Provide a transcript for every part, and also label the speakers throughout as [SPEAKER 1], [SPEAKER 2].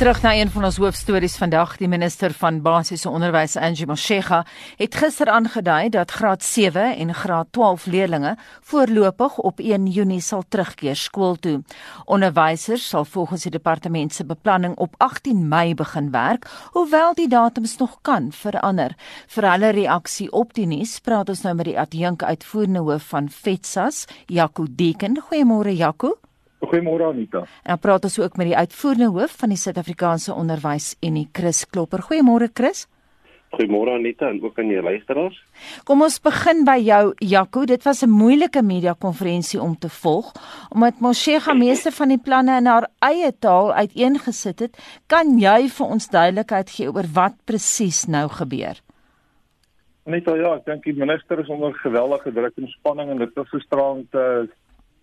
[SPEAKER 1] Terug na een van ons hoofstories vandag, die minister van basiese onderwys Angie Mashega het gister aangedui dat graad 7 en graad 12 leerders voorlopig op 1 Junie sal terugkeer skool toe. Onderwysers sal volgens die departement se beplanning op 18 Mei begin werk, hoewel die datums nog kan verander. Vir hulle reaksie op die nuus, praat ons nou met die adjunk uitvoerende hoof van FETSAS, Jaco Deken. Goeiemôre Jaco.
[SPEAKER 2] Goeiemôre Anita.
[SPEAKER 1] En praat ons ook met die uitvoerende hoof van die Suid-Afrikaanse Onderwys Unie, Chris Klopper. Goeiemôre Chris.
[SPEAKER 3] Goeiemôre Anita en ook aan die luisteraars.
[SPEAKER 1] Kom ons begin by jou Jaco. Dit was 'n moeilike media konferensie om te volg omdat Moshega meeste van die planne in haar eie taal uiteengesit het. Kan jy vir ons duidelikheid gee oor wat presies nou gebeur?
[SPEAKER 2] Net ja, ek dink die minister is onder geweldige druk en spanning en dit is frustrerend uh,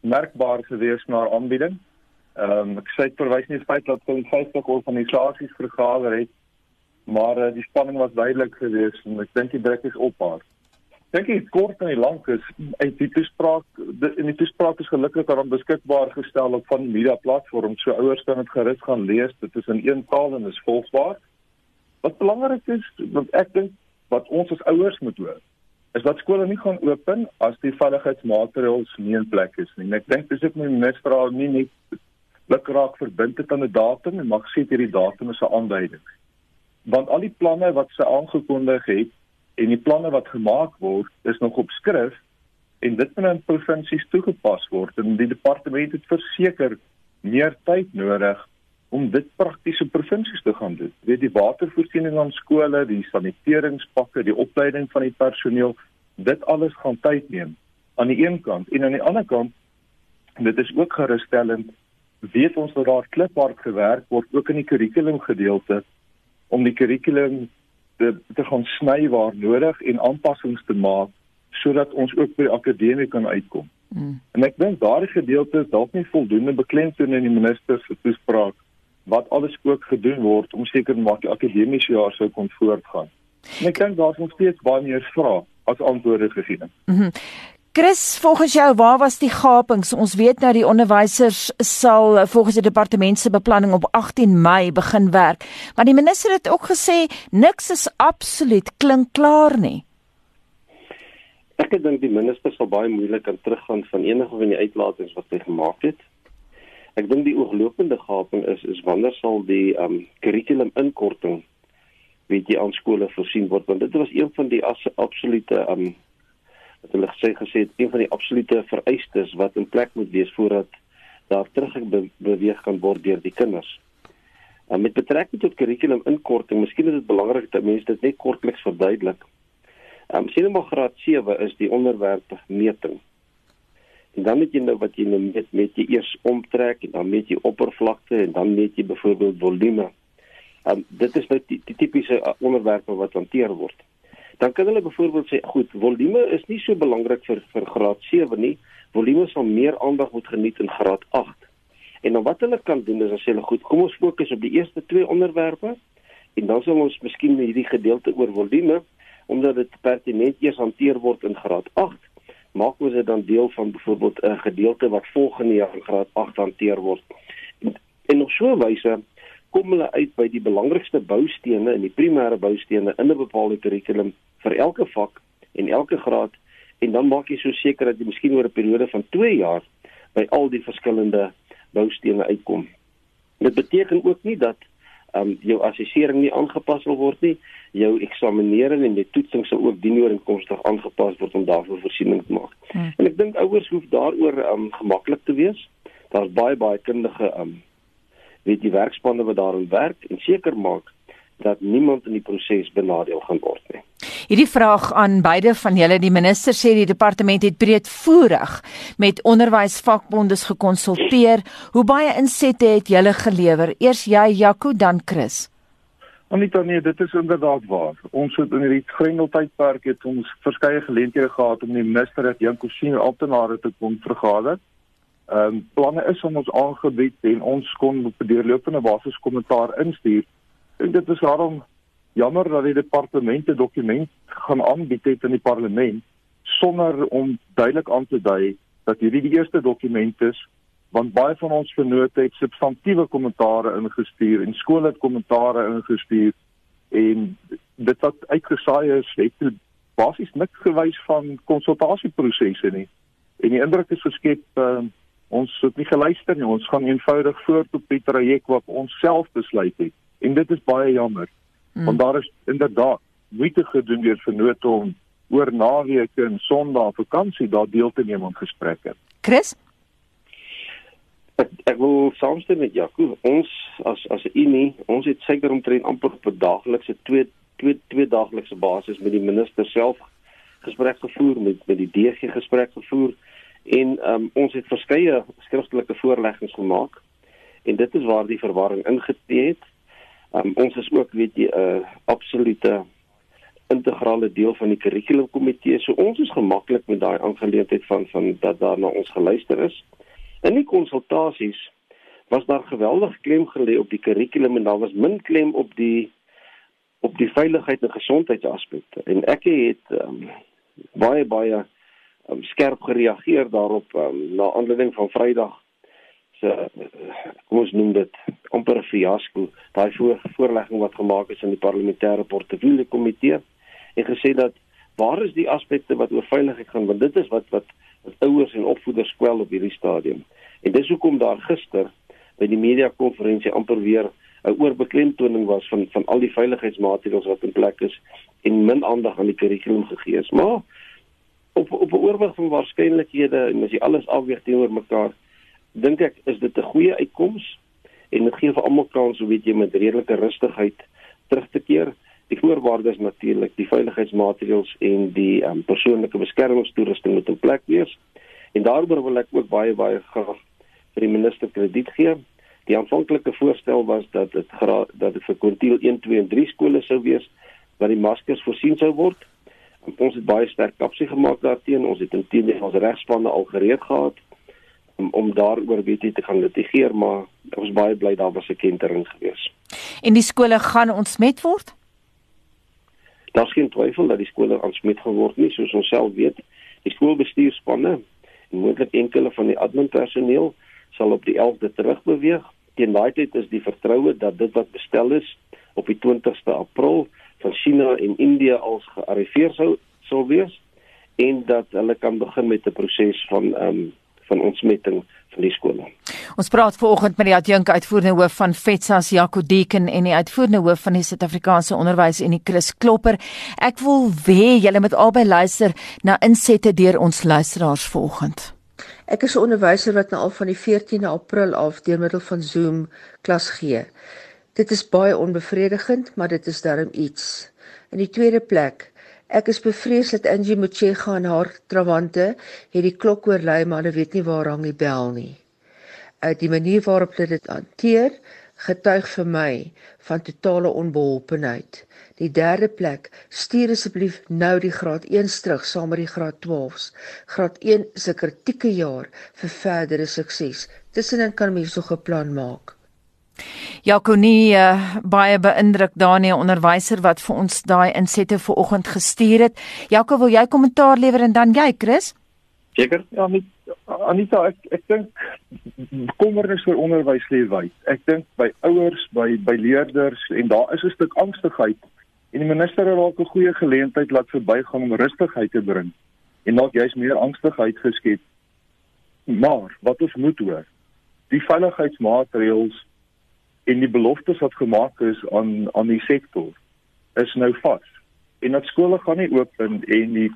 [SPEAKER 2] merkbaar gewees na haar aanbieding. Ehm um, ek sê verwys nie feit dat hulle 50 organisasies vergader het, maar uh, die spanning was duidelik geweest en ek dink die druk is op haar. Dink ek kort en lank is uit die toespraak in die toespraak is gelukkig daarom beskikbaar gestel op van die media platforms so ouers kan dit gerus gaan lees. Dit is in een taal en is volgbaar. Wat belangrik is, wat ek dink wat ons as ouers moet hoor is dat skole nie gaan open as die veiligheidsmaatreëls nie in plek is nie. En ek dink dis ook my al nie net lukraak verbind het aan 'n datum en mag sê hierdie datum is 'n aanduiding. Want al die planne wat sy aangekondig het en die planne wat gemaak word, is nog op skrif en dit moet in provinsies toegepas word en die departement het verseker meer tyd nodig om dit prakties op provinsies te gaan doen. Weet die watervoorsiening aan skole, die saniteringspakke, die opleiding van die personeel, dit alles gaan tyd neem aan die een kant en aan die ander kant dit is ook gerusstellend weet ons dat daar kliphard gewerk word ook in die kurrikulum gedeelte om die kurrikulum te te gaan sny waar nodig en aanpassings te maak sodat ons ook by akademie kan uitkom. Mm. En ek dink daardie gedeelte is dalk nie voldoende beklemtoon in die minister se toespraak wat alles ook gedoen word om seker te maak die akademiese jaar sou kon voortgaan. En ek dink daar's nog steeds baie meer vrae as antwoorde gegee.
[SPEAKER 1] Mhm. Mm Chris, volgens jou, waar was die gapings? Ons weet nou die onderwysers sal volgens die departement se beplanning op 18 Mei begin werk, maar die minister het ook gesê niks is absoluut klink klaar nie.
[SPEAKER 3] Ek dink die minister sal baie moeilik kan teruggaan van enige van die uitlatings wat hy gemaak het. Ek dink die ooglopende gaping is is wanneer sal die um kurrikulum inkorting weet jy aan skole voorsien word want dit was een van die absolute um wat hulle gesê gesê het een van die absolute vereistes wat in plek moet wees voordat daar terugbeweeg kan word deur die kinders. Um, met betrekking tot kurrikulum inkorting, miskien is dit belangrik dat mense dit net kortliks verduidelik. Um sien maar graad 7 is die onderwerp meting. En dan moet jy nou wat jy nou met met jy eers omtrek en dan met jy oppervlakte en dan met jy byvoorbeeld volume. Um dit is nou die, die tipiese uh, onderwerpe wat hanteer word. Dan kan hulle byvoorbeeld sê, goed, volume is nie so belangrik vir vir graad 7 nie. Volume sal meer aandag moet geniet in graad 8. En dan wat hulle kan doen is as hulle goed, kom ons fokus op die eerste twee onderwerpe en dan sal ons miskien hierdie gedeelte oor volume omdat dit pertinent eers hanteer word in graad 8 maak ons dit dan deel van byvoorbeeld 'n gedeelte wat volgende jaar in graad 8 hanteer word. En, en op so 'n wyse kom hulle uit by die belangrikste boustene en die primêre boustene in 'n bepaalde kurrikulum vir elke vak en elke graad en dan maak jy so seker dat jy miskien oor 'n periode van 2 jaar by al die verskillende boustene uitkom. Dit beteken ook nie dat um jou assessering nie aangepas sal word nie. Jou eksaminering en die toetsing sal ook dienooreenkomstig aangepas word om daarvoor voorsiening te maak. Hmm. En ek dink ouers hoef daaroor um gemaklik te wees. Daar's baie baie kundige um weet die werkspanne wat daarin werk en seker maak dat niemand in die proses benadeel gaan word nie.
[SPEAKER 1] Hierdie vraag aan beide van julle, die minister sê die departement het breedvoerig met onderwysvakbondes gekonsulteer. Hoe baie insette het julle gelewer? Eers jy, Jaco, dan Chris.
[SPEAKER 2] Anita, nee, dit is inderdaad waar. Ons het in hierdie grendeltydperk het ons verskeie geleenthede gehad om die minister het Janko sien amptenare te kom vergader. Ehm um, planne is om ons aangebied en ons kon op 'n deurlopende basis kommentaar instuur. En dit is daarom jammer dat die departement 'n dokument gaan aanbied het in die parlement sonder om duidelik aan te dui dat hierdie die eerste dokument is want baie van ons vennote het substantiëre kommentare ingestuur en skole het kommentare ingestuur en dit wat uitgesaai is het basies niks gewys van konsultasieprosesse nie. En die indruk is geskep uh, ons het nie geluister nie. Ons gaan eenvoudig voort op die traject wat ons self besluit het. En dit is baie jammer hmm. want daar is inderdaad moeite gedoen deur vennote om oor naweke en sondae vakansie daar deel te neem aan gesprekke
[SPEAKER 1] Chris
[SPEAKER 3] Ek ek wil saamstem met Jaco. Ons as as 'n unie, ons het seker omtrent amper op 'n daaglikse twee twee twee daaglikse basis met die minister self gesprek gevoer met met die DG gesprek gevoer en um, ons het verskeie skriftelike voorleggings gemaak en dit is waar die verwarring ingetee het. Um, ons is ook weet jy 'n uh, absolute integrale deel van die kurrikulumkomitee. So ons is gemaklik met daai aangeleentheid van van dat daar na ons geluister is. In die konsultasies was daar geweldig klem gelê op die kurrikulum en daar was min klem op die op die veiligheid en gesondheidsaspekte. En ek het um, baie baie um, skerp gereageer daarop um, na aanleiding van Vrydag se kom ons noem dit amper 'n fiasco, daai voor, voorlegging wat gemaak is in die parlementêre portefeulje komitee en gesê dat waar is die aspekte wat oor veiligheid gaan want dit is wat wat wat ouers en opvoeders kwel op hierdie stadium. En dis hoekom daar gister by die media konferensie amper weer 'n oorbeklemtoning was van van al die veiligheidsmaatreëls wat in plek is en min aandag aan die kurrikulum gegee is. Maar op op 'n oorweg van waarskynlikhede en as jy alles afweeg teenoor mekaar, dink ek is dit 'n goeie uitkoms en dit gee vir almal kans om weet jy met redelike rustigheid terug te keer. Die voorwaardes natuurlik die veiligheidsmaatreëls en die um, persoonlike beskermingstoerusting moet in plek wees. En daaroor wil ek ook baie baie graag vir die minister krediet gee. Die aanvanklike voorstel was dat dit dat dit vir kwartiel 1, 2 en 3 skole sou wees waar die maskers voorsien sou word. En ons het baie sterk kapsie gemaak daarteenoor. Ons het intendeel ons regspanne al gereed gehad om, om daaroor weet jy te gaan litigeer, maar ons baie bly daar was 'n kentering gewees.
[SPEAKER 1] En die skole gaan ontsmet word?
[SPEAKER 3] Daar's geen twyfel dat die skole ontsmet geword nie, soos ons self weet. Die skoolbestuurspanne en moontlik enkele van die adminpersoneel sal op die 11de terugbeweeg. Teen daai tyd is die vertroue dat dit wat bestel is op die 20ste April van China en India als gearriveer sou sou wees en dat hulle kan begin met 'n proses van ehm um, van ontsmetting van die skole.
[SPEAKER 1] Ons praat vanoggend met die adjunk uitvoerende hoof van FETSAS Jaco Deken en die uitvoerende hoof van die Suid-Afrikaanse Onderwys en die Chris Klopper. Ek wil hê julle moet albei luister na insette deur ons luisteraars vanoggend.
[SPEAKER 4] Ek is 'n onderwyser wat nou al van die 14de April af deur middel van Zoom klas gee. Dit is baie onbevredigend, maar dit is darm iets. In die tweede plek, Ek is bevrees dat Angie Motshega en haar trawante het die klok oorlei maar hulle weet nie waar hang die bel nie. Uit die manier waarop hulle dit hanteer, getuig vir my van totale onbeholpenheid. Die derde plek, stuur asseblief nou die graad 1 terug saam met die graad 12s. Graad 1 is 'n kritieke jaar vir verdere sukses. Tussenin kan mens so 'n plan maak.
[SPEAKER 1] Jaconie uh, baie beïndruk Daniël onderwyser wat vir ons daai insette vir oggend gestuur het. Jaco, wil jy kommentaar lewer en dan jy, Chris?
[SPEAKER 2] Seker. Ja, met Anita, ek ek dink bekommernis oor onderwys lê wyd. Ek dink by ouers, by by leerders en daar is 'n stuk angstigheid en die minister het dalk 'n goeie geleentheid laat verbygaan om rustigheid te bring en dalk jy's meer angstigheid geskep. Maar wat ons moet hoor, die veiligheidsmaatreëls en die beloftes wat gemaak is aan aan die sektor is nou vas. En dat skole gaan nie oop en en die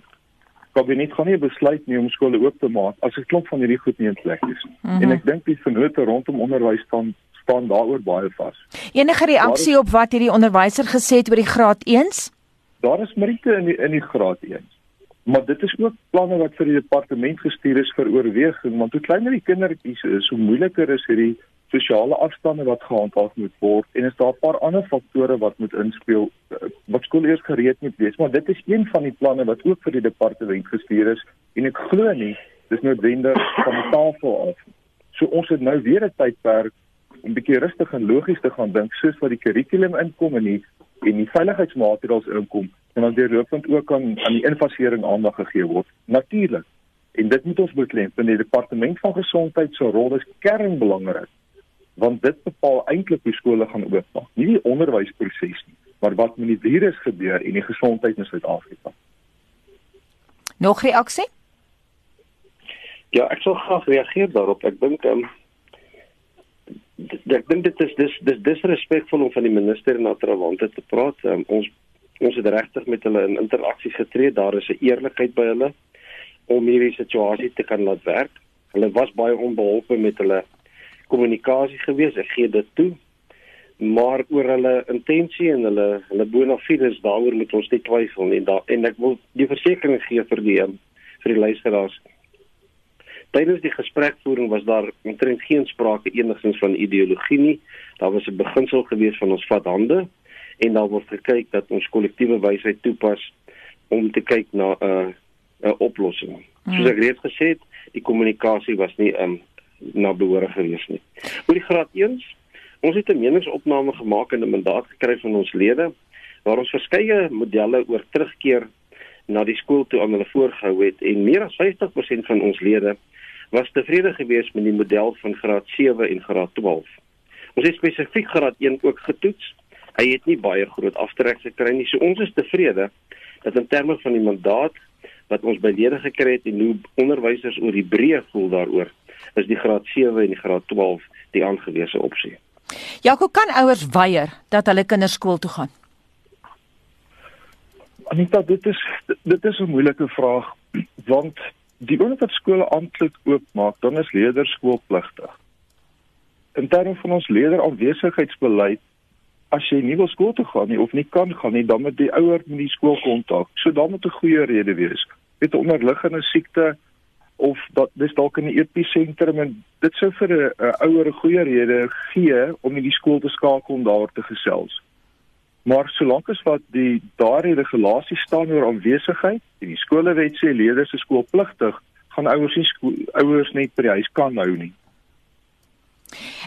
[SPEAKER 2] kabinet gaan nie besluit nie om skole oop te maak as 'n klomp van hierdie goed nie in plek is. Mm -hmm. En ek dink die vennote rondom onderwys staan staan daaroor baie vas.
[SPEAKER 1] Enige reaksie op wat hierdie onderwyser gesê het oor die graad 1s?
[SPEAKER 2] Daar is meriete in die in die graad 1s. Maar dit is ook planne wat vir die departement gestuur is vir oorweging want hoe kleiner die kindertjies is, hoe moeiliker is hierdie sosiale afstande wat gehandhaaf moet word en is daar 'n paar ander faktore wat moet inspel eh, wat skool eers gereed moet wees. Maar dit is een van die planne wat ook vir die departement gestuur is en ek glo nie dis noodwendig van die tafel af so ons het nou weer 'n tydperk om bietjie rustig en logies te gaan dink soos wat die kurrikulum inkom en die en die veiligheidsmaatreëls inkom en dan deurlopend ook aan aan die infasering aandag gegee word. Natuurlik. En dit moet ons beklemtoon. Die departement van gesondheid se rol is kernbelangrik want dit bepaal eintlik hoe skole gaan oopmaak. Nie die onderwysproses nie, maar wat met die virus gebeur en die gesondheid in Suid-Afrika.
[SPEAKER 1] Nog reaksie?
[SPEAKER 3] Ja, ek sou graag reageer daarop. Ek dink ehm um, ek dink dit is dis dis disrespekvol om van die minister na Trawante te praat. Um, ons ons het regtig met hulle in interaksie getree. Daar is 'n eerlikheid by hulle om hierdie situasie te kan laat werk. Hulle was baie onbeholpe met hulle kommunikasie gewees. Ek gee dit toe. Maar oor hulle intensie en hulle hulle bona fides daaroor moet ons nie twyfel nie. Da, en ek wil die versekering gee vir die vir die luisteraars. Tydens die gesprekvoering was daar omtrent geen sprake enigsins van ideologie nie. Daar was 'n beginsel gewees van ons vat hande en daar word gekyk dat ons kollektiewe wysheid toepas om te kyk na 'n uh, 'n oplossing. Soos ek reeds gesê het, die kommunikasie was nie um, na behore gewees nie. Oor die graad 1, ons het 'n meningsopname gemaak en 'n mandaat gekry van ons lede waar ons verskeie modelle oor terugkeer na die skool toe aan hulle voorgehou het en meer as 50% van ons lede was tevrede gewees met die model van graad 7 en graad 12. Ons het spesifiek graad 1 ook getoets. Hy het nie baie groot aftrek gekry nie. So ons is tevrede dat in terme van die mandaat wat ons by lede gekry het en hoe onderwysers oor die breë voel daaroor is die graad 7 en die graad 12 die aangewese opsie.
[SPEAKER 1] Jaco kan ouers weier dat hulle kinders skool toe gaan.
[SPEAKER 2] Anita, dit is dit is 'n moeilike vraag want die oomblik wat skole amptelik oopmaak, dan is leerders skoolpligtig. In terme van ons leerderaanwesigheidsbeleid, as jy nie wil skool toe gaan nie of nie kan gaan nie, dan moet die ouer met die skool kontak. So dan moet 'n goeie rede wees. Het 'n onderliggende siekte of dat dis dalk in 'n episentrum en dit sou vir 'n ouer 'n goeie rede gee om in die skool te skakel om daar te gesels. Maar solank as wat die daardie regulasie staan oor aanwesigheid en die skolewet sê leerders is skoolpligtig, gaan ouers nie ouers net by die huis kan hou nie.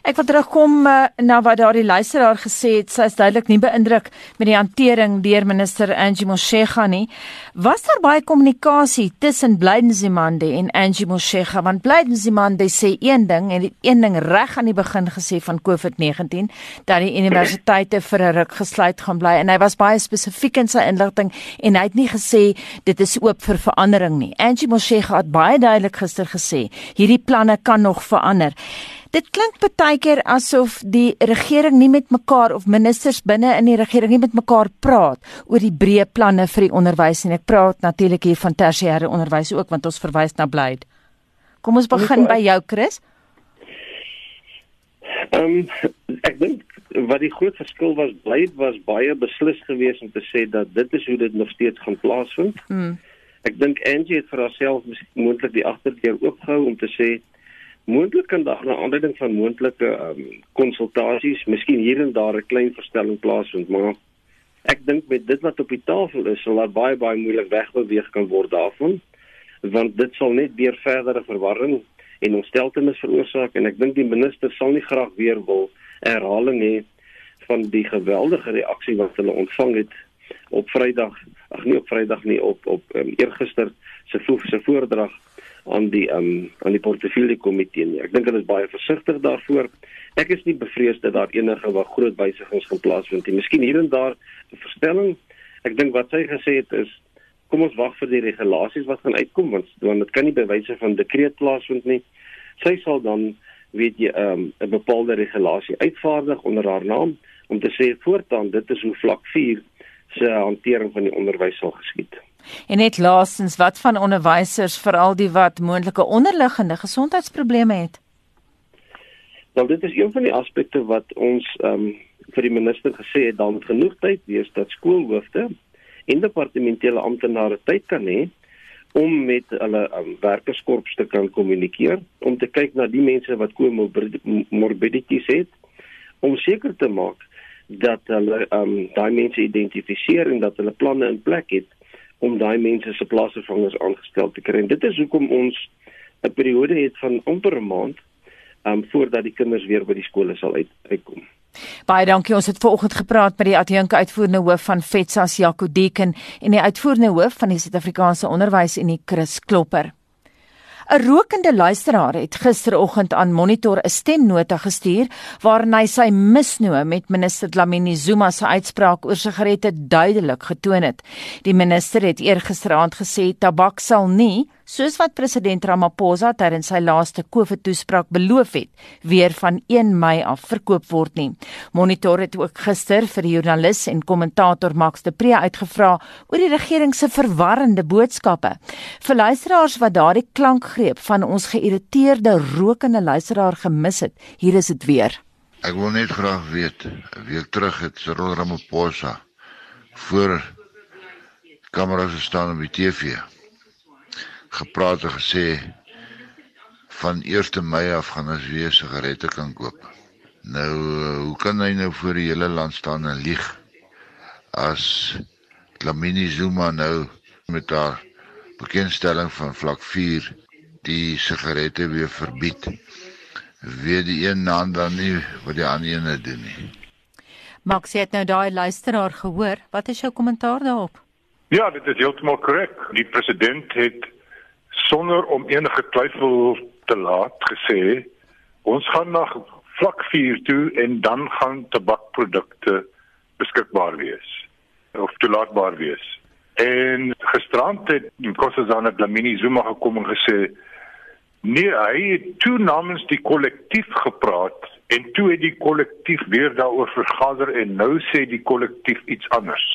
[SPEAKER 1] Ek wil terugkom uh, na wat daardie luisteraar gesê het. Sy is duidelik nie beïndruk met die hantering deur minister Angie Motshega nie. Was daar baie kommunikasie tussen Blydenzimande en Angie Motshega? Want Blydenzimande sê een ding en een ding reg aan die begin gesê van COVID-19 dat die universiteite vir 'n ruk gesluit gaan bly en hy was baie spesifiek in sy inligting en hy het nie gesê dit is oop vir verandering nie. Angie Motshega het baie duidelik gister gesê hierdie planne kan nog verander. Dit klink baie keer asof die regering nie met mekaar of ministers binne in die regering nie met mekaar praat oor die breë planne vir die onderwys en ek praat natuurlik hier van tersiêre onderwys ook want ons verwys na Blyd. Kom ons begin by jou Chris.
[SPEAKER 3] Ehm um, ek dink wat die groot verskil was Blyd was baie beslis geweest om te sê dat dit is hoe dit nog steeds gaan plaasvind. Mm. Ek dink Angie het vir haarself moontlik die agterdeur oopgehou om te sê Moontlik kan daar 'n aanduiding van moontlike ehm um, konsultasies, miskien hier en daar 'n klein verstelling plaasvind, maar ek dink met dit wat op die tafel is, sal daar baie baie moeilik wegbeweeg kan word daarvan, want dit sal net weer verdere verwarring en ontsteltenis veroorsaak en ek dink die minister sal nie graag weer wil herhaling hê van die geweldige reaksie wat hulle ontvang het op Vrydag, ag nee op Vrydag nie op op um, eergister se se voordrag aan die um, aan die portefeulje komitee nie. Ek dink hulle is baie versigtig daarvoor. Ek is nie bevrees dat daar enige wat groot wysigings gaan plaasvind nie. Miskien hier en daar 'n verstelling. Ek dink wat sy gesê het is kom ons wag vir die regulasies wat gaan uitkom want want dit kan nie by wyse van dekreet plaasvind nie. Sy sal dan weet jy um, 'n um, bepaalde regulasie uitvaardig onder haar naam om te sê voortaan dit is hoe vlak 4 se hantering van die onderwys sal geskied.
[SPEAKER 1] En net laastens, wat van onderwysers veral die wat moontlike onderliggende gesondheidsprobleme het?
[SPEAKER 3] Nou dit is een van die aspekte wat ons ehm um, vir die minister gesê het dan genoeg tyd wees dat skoolhoofde en departementele amptenare tyd kan hê om met hulle um, werkerskorps te kan kommunikeer om te kyk na die mense wat comorbidities het om seker te maak dat hulle um, daai mense identifiseer en dat hulle planne in plek het om daai mense se plaasvervangers aangestel te kry. En dit is hoekom ons 'n periode het van amper 'n maand um voordat die kinders weer by die skole sal uit uitkom.
[SPEAKER 1] Baie dankie. Ons het vanoggend gepraat met die adjunke uitvoerende hoof van FETSAS Jaco Deken en die uitvoerende hoof van die Suid-Afrikaanse Onderwysunie Chris Klopper. 'n Rokende luisteraar het gisteroggend aan Monitor 'n stemnota gestuur waarin hy sy misnoë met minister Dlamini Zuma se uitspraak oor sigarette duidelik getoon het. Die minister het eergisteraand gesê tabak sal nie soos wat president Ramaphosa tydens sy laaste COVID-toespraak beloof het, weer van 1 Mei af verkoop word nie. Monitor het ook gister vir die joernalis en kommentator Max de Pre uitgevra oor die regering se verwarrende boodskappe. Vir luisteraars wat daardie klankgreep van ons geïrriteerde rokende luisteraar gemis het, hier is dit weer.
[SPEAKER 5] Ek wil net graag weet, 'n week terug het Cyril Ramaphosa voor kameras gestaan op die TV gepraat en gesê van 1 Mei af gaan ons weer sigarette kan koop. Nou hoe kan hy nou voor die hele land staan en lieg as Lamini Zuma nou met haar bekendstelling van vlak 4 die sigarette weer verbied. Weer die een naam dan nie wat die ander ene doen nie.
[SPEAKER 1] Max het nou daai luisteraar gehoor. Wat is jou kommentaar daarop?
[SPEAKER 6] Ja, dit is heeltemal korrek. Die president het sonder om enige twyfel te laat gesê ons gaan na vlak 4 toe en dan gaan tabakprodukte beskikbaar wees of toelaatbaar wees. En gisterand het Nkosazana Dlamini Zuma gekom en gesê nee, hy het toe namens die kollektief gepraat en toe het die kollektief weer daaroor vergader en nou sê die kollektief iets anders.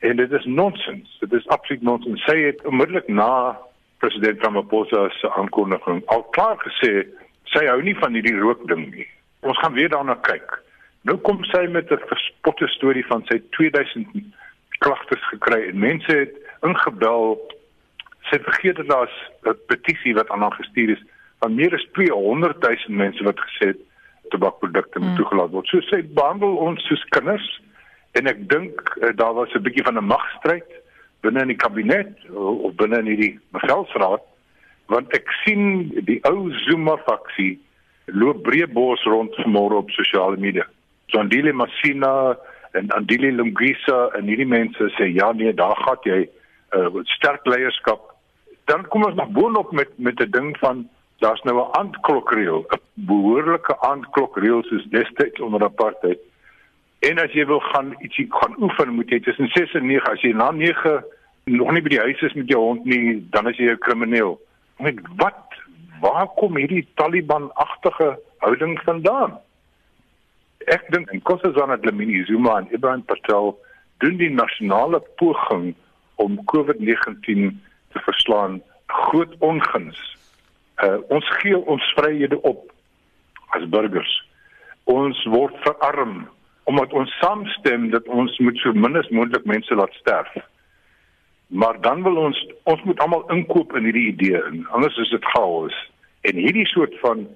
[SPEAKER 6] En dit is nonsens. Dit is absoluut nonsens. Sy het onmiddellik na president Ramaphosa se aankondiging al klaar gesê sy hou nie van hierdie rook ding nie. Ons gaan weer daarna kyk. Nou kom sy met 'n verspotte storie van sy 2000 klagtes gekry en mense het ingebel. Sy vergeet dat daar's 'n petisie wat aan haar gestuur is van meer as 200 000 mense wat gesê het tabakprodukte moet mm. toegelaat word. So sy behandel ons soos kinders en ek dink uh, daar was 'n bietjie van 'n magstryd binne in die kabinet of binne in hierdie bevelsraad want ek sien die ou Zuma faksie loop breë bos rond môre op sosiale media. Zondile Masina en Andile Lungisa en hierdie mense sê ja nee, daar gaan jy uh, sterk leierskap. Dan kom ons nog boonop met met 'n ding van daar's nou 'n aandklokreël, 'n behoorlike aandklokreël soos destyds onder apartheid. En as jy wil gaan ietsie gaan oefen, moet jy tussen 6 en 9, as jy na 9 nog nie by die huis is met jou hond nie, dan is jy 'n krimineel. Met wat? Waar kom hierdie Taliban-agtige houding vandaan? Ek dink en Kossazana Dlamini Zuma en Ibrahim Patel doen die nasionale poging om COVID-19 te verslaan groot onguns. Uh, ons gee ons vryhede op as burgers. Ons word verarm omdat ons saamstem dat ons moet so min as moontlik mense laat sterf. Maar dan wil ons ons moet almal inkoop in hierdie idee en anders is dit chaos. En hierdie soort van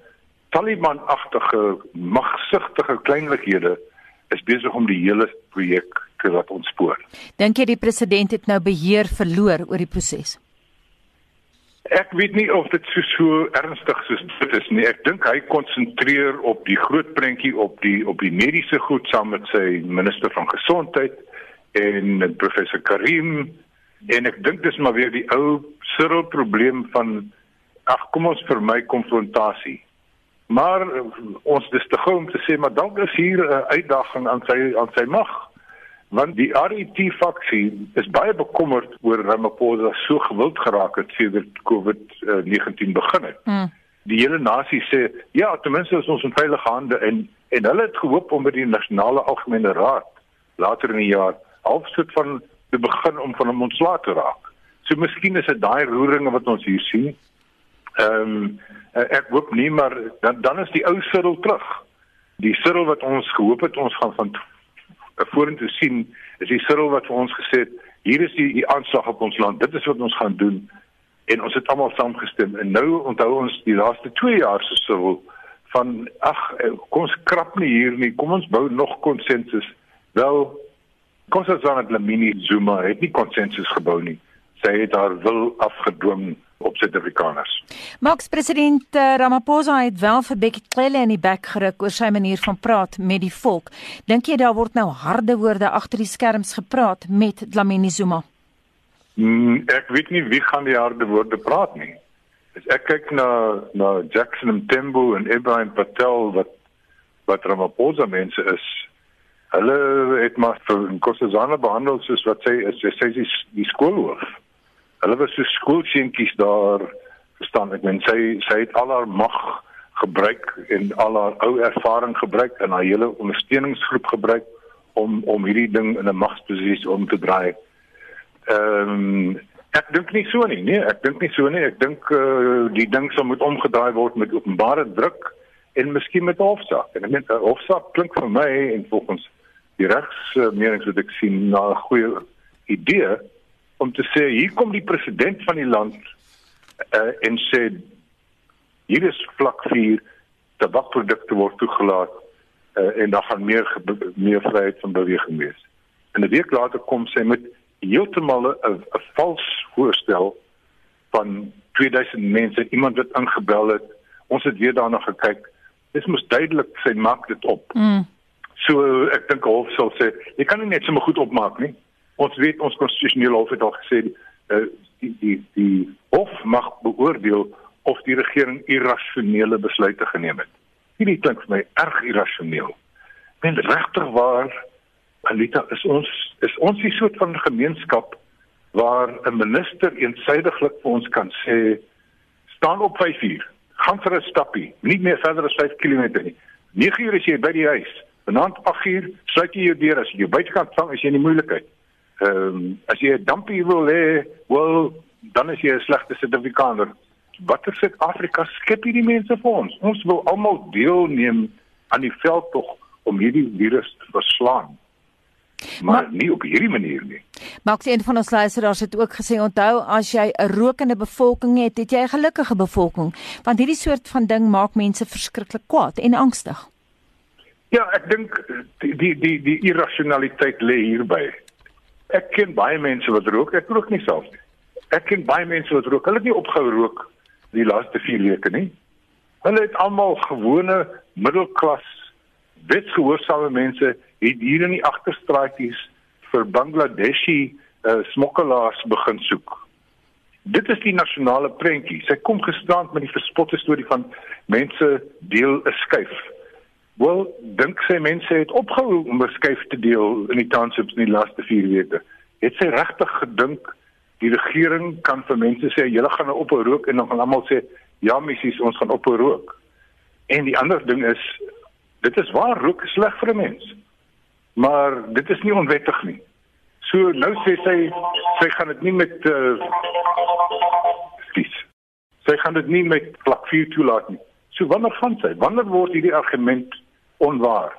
[SPEAKER 6] Taliban-agtige magsigtige kleinlikhede is besig om die hele projek te laat ontspoor.
[SPEAKER 1] Dink jy die president het nou beheer verloor oor die proses?
[SPEAKER 6] Ek weet nie of dit so so ernstig soos dit is nie. Ek dink hy konsentreer op die groot prentjie op die op die mediese goed saam met sy minister van gesondheid en professor Karim en ek dink dis maar weer die ou Cyril probleem van ag kom ons vermy konfrontasie. Maar ons dis te gou om te sê maar dalk is hier 'n uitdaging aan sy aan sy mag want die RET faksie is baie bekommerd oor Ramaphosa so gewild geraak het sedert COVID-19 begin het. Mm. Die hele nasie sê ja, ten minste is ons in veilige hande en en hulle het gehoop om by die nasionale algemene raad later in die jaar halfsit van te begin om van hom ontslae te raak. So miskien is dit daai roeringe wat ons hier sien. Ehm um, ek hoop nie maar dan dan is die ou Cyril terug. Die Cyril wat ons gehoop het ons gaan van vorentoe sien is die Cyril wat vir ons gesê het hier is die, die aanslag op ons land. Dit is wat ons gaan doen. En ons het almal saamgestem. En nou onthou ons die laaste 2 jaar se Cyril van ag eh, kom ons krap nie hier nie. Kom ons bou nog konsensus. Wel kom ons dan met Lamini Zuma het nie konsensus gebou nie. Sy het haar wil afgedwing op Suid-Afrikaners.
[SPEAKER 1] Max president uh, Ramaphosa het wel vir Bekkie Cele in die bek geruk oor sy manier van praat met die volk. Dink jy daar word nou harde woorde agter die skerms gepraat met Dlamini Zuma?
[SPEAKER 6] Mm, ek weet nie wie gaan die harde woorde praat nie. As ek kyk na na Jackson Mthembu en Ibrahim Patel wat wat Ramaphosa mense is, hulle het maar vir Nkosazana behandel soos wat sy is, sy die, die skoolhoof. Hulle was so skoolseentjies daar verstaan ek meen sy sy het al haar mag gebruik en al haar ou ervaring gebruik en haar hele ondersteuningsgroep gebruik om om hierdie ding in 'n magsposisie om te draai. Ehm um, ek dink nie so nie. Nee, ek dink nie so nie. Ek dink uh, die ding sou moet omgedraai word met openbare druk en miskien met hofsaak. En ek meen 'n hofsaak klink vir my en volgens die regs uh, menings wat ek sien na 'n goeie idee om te sê hier kom die president van die land uh, en sê hier is vlak 4 tabakprodukte word toegelaat uh, en dan gaan meer meer vryheid van beweging wees. En 'n week later kom sy met heeltemal 'n vals voorstel van 2000 mense, iemand wat ingebel het. Ons het weer daarna gekyk. Dit moet duidelik sy maak dit op. Mm. So ek dink hof sal sê, jy kan nie net sommer goed opmaak nie. Ons weet ons konstitusionele hof het al gesê uh, die die die hof mag beoordeel of die regering irrasionele besluite geneem het. Hierdie klink vir my erg irrasioneel. Men regtig waar Alita is ons is ons die soort van gemeenskap waar 'n minister eensydiglik vir ons kan sê staan op 5 uur, gaan vir 'n stappie, nie meer verder as 5 km nie. 9 uur is jy by die huis. Vanaand 8 uur sluit jy jou deur as jy buitekant vang as jy in die moeilikheid. Ehm um, as jy 'n dampie wil hê, wel dan is jy 'n slegte Suid-Afrikaner watter Suid-Afrika skep hierdie mense vir ons? Ons wil almal deelneem aan die veldtog om hierdie virus te verslaan. Maar, maar nie op hierdie manier nie.
[SPEAKER 1] Maar ek sien van ons luisteraars het ook gesê onthou as jy 'n rokende bevolking het, het jy 'n gelukkige bevolking, want hierdie soort van ding maak mense verskriklik kwaad en angstig.
[SPEAKER 6] Ja, ek dink die die die, die irrasionaliteit lê hierby. Ek ken baie mense wat rook, ek rook nie self nie. Ek ken baie mense wat rook. Hulle het nie opgehou rook die laaste 4 weke nie. Hulle het almal gewone middelklas wetsgehoorsame mense het hier in die agterstraatjies vir Bangladeshi uh, smokkelaars begin soek. Dit is die nasionale prentjie. Sy kom gestrand met die verspotte storie van mense deel 'n skuif. Wel, dink sy mense het opgehou om 'n skuif te deel in die townships in die laaste 4 weke. Het sy regtig gedink die regering kan vir mense sê julle gaan nou ophou rook en dan gaan almal sê ja missies ons gaan ophou rook. En die ander ding is dit is waar rook is sleg vir 'n mens. Maar dit is nie onwettig nie. So nou sê sy sy gaan dit nie met uh sy gaan dit nie met vlak 4 toelaat nie. So wanneer gaan sy? Wanneer word hierdie argument onwaar?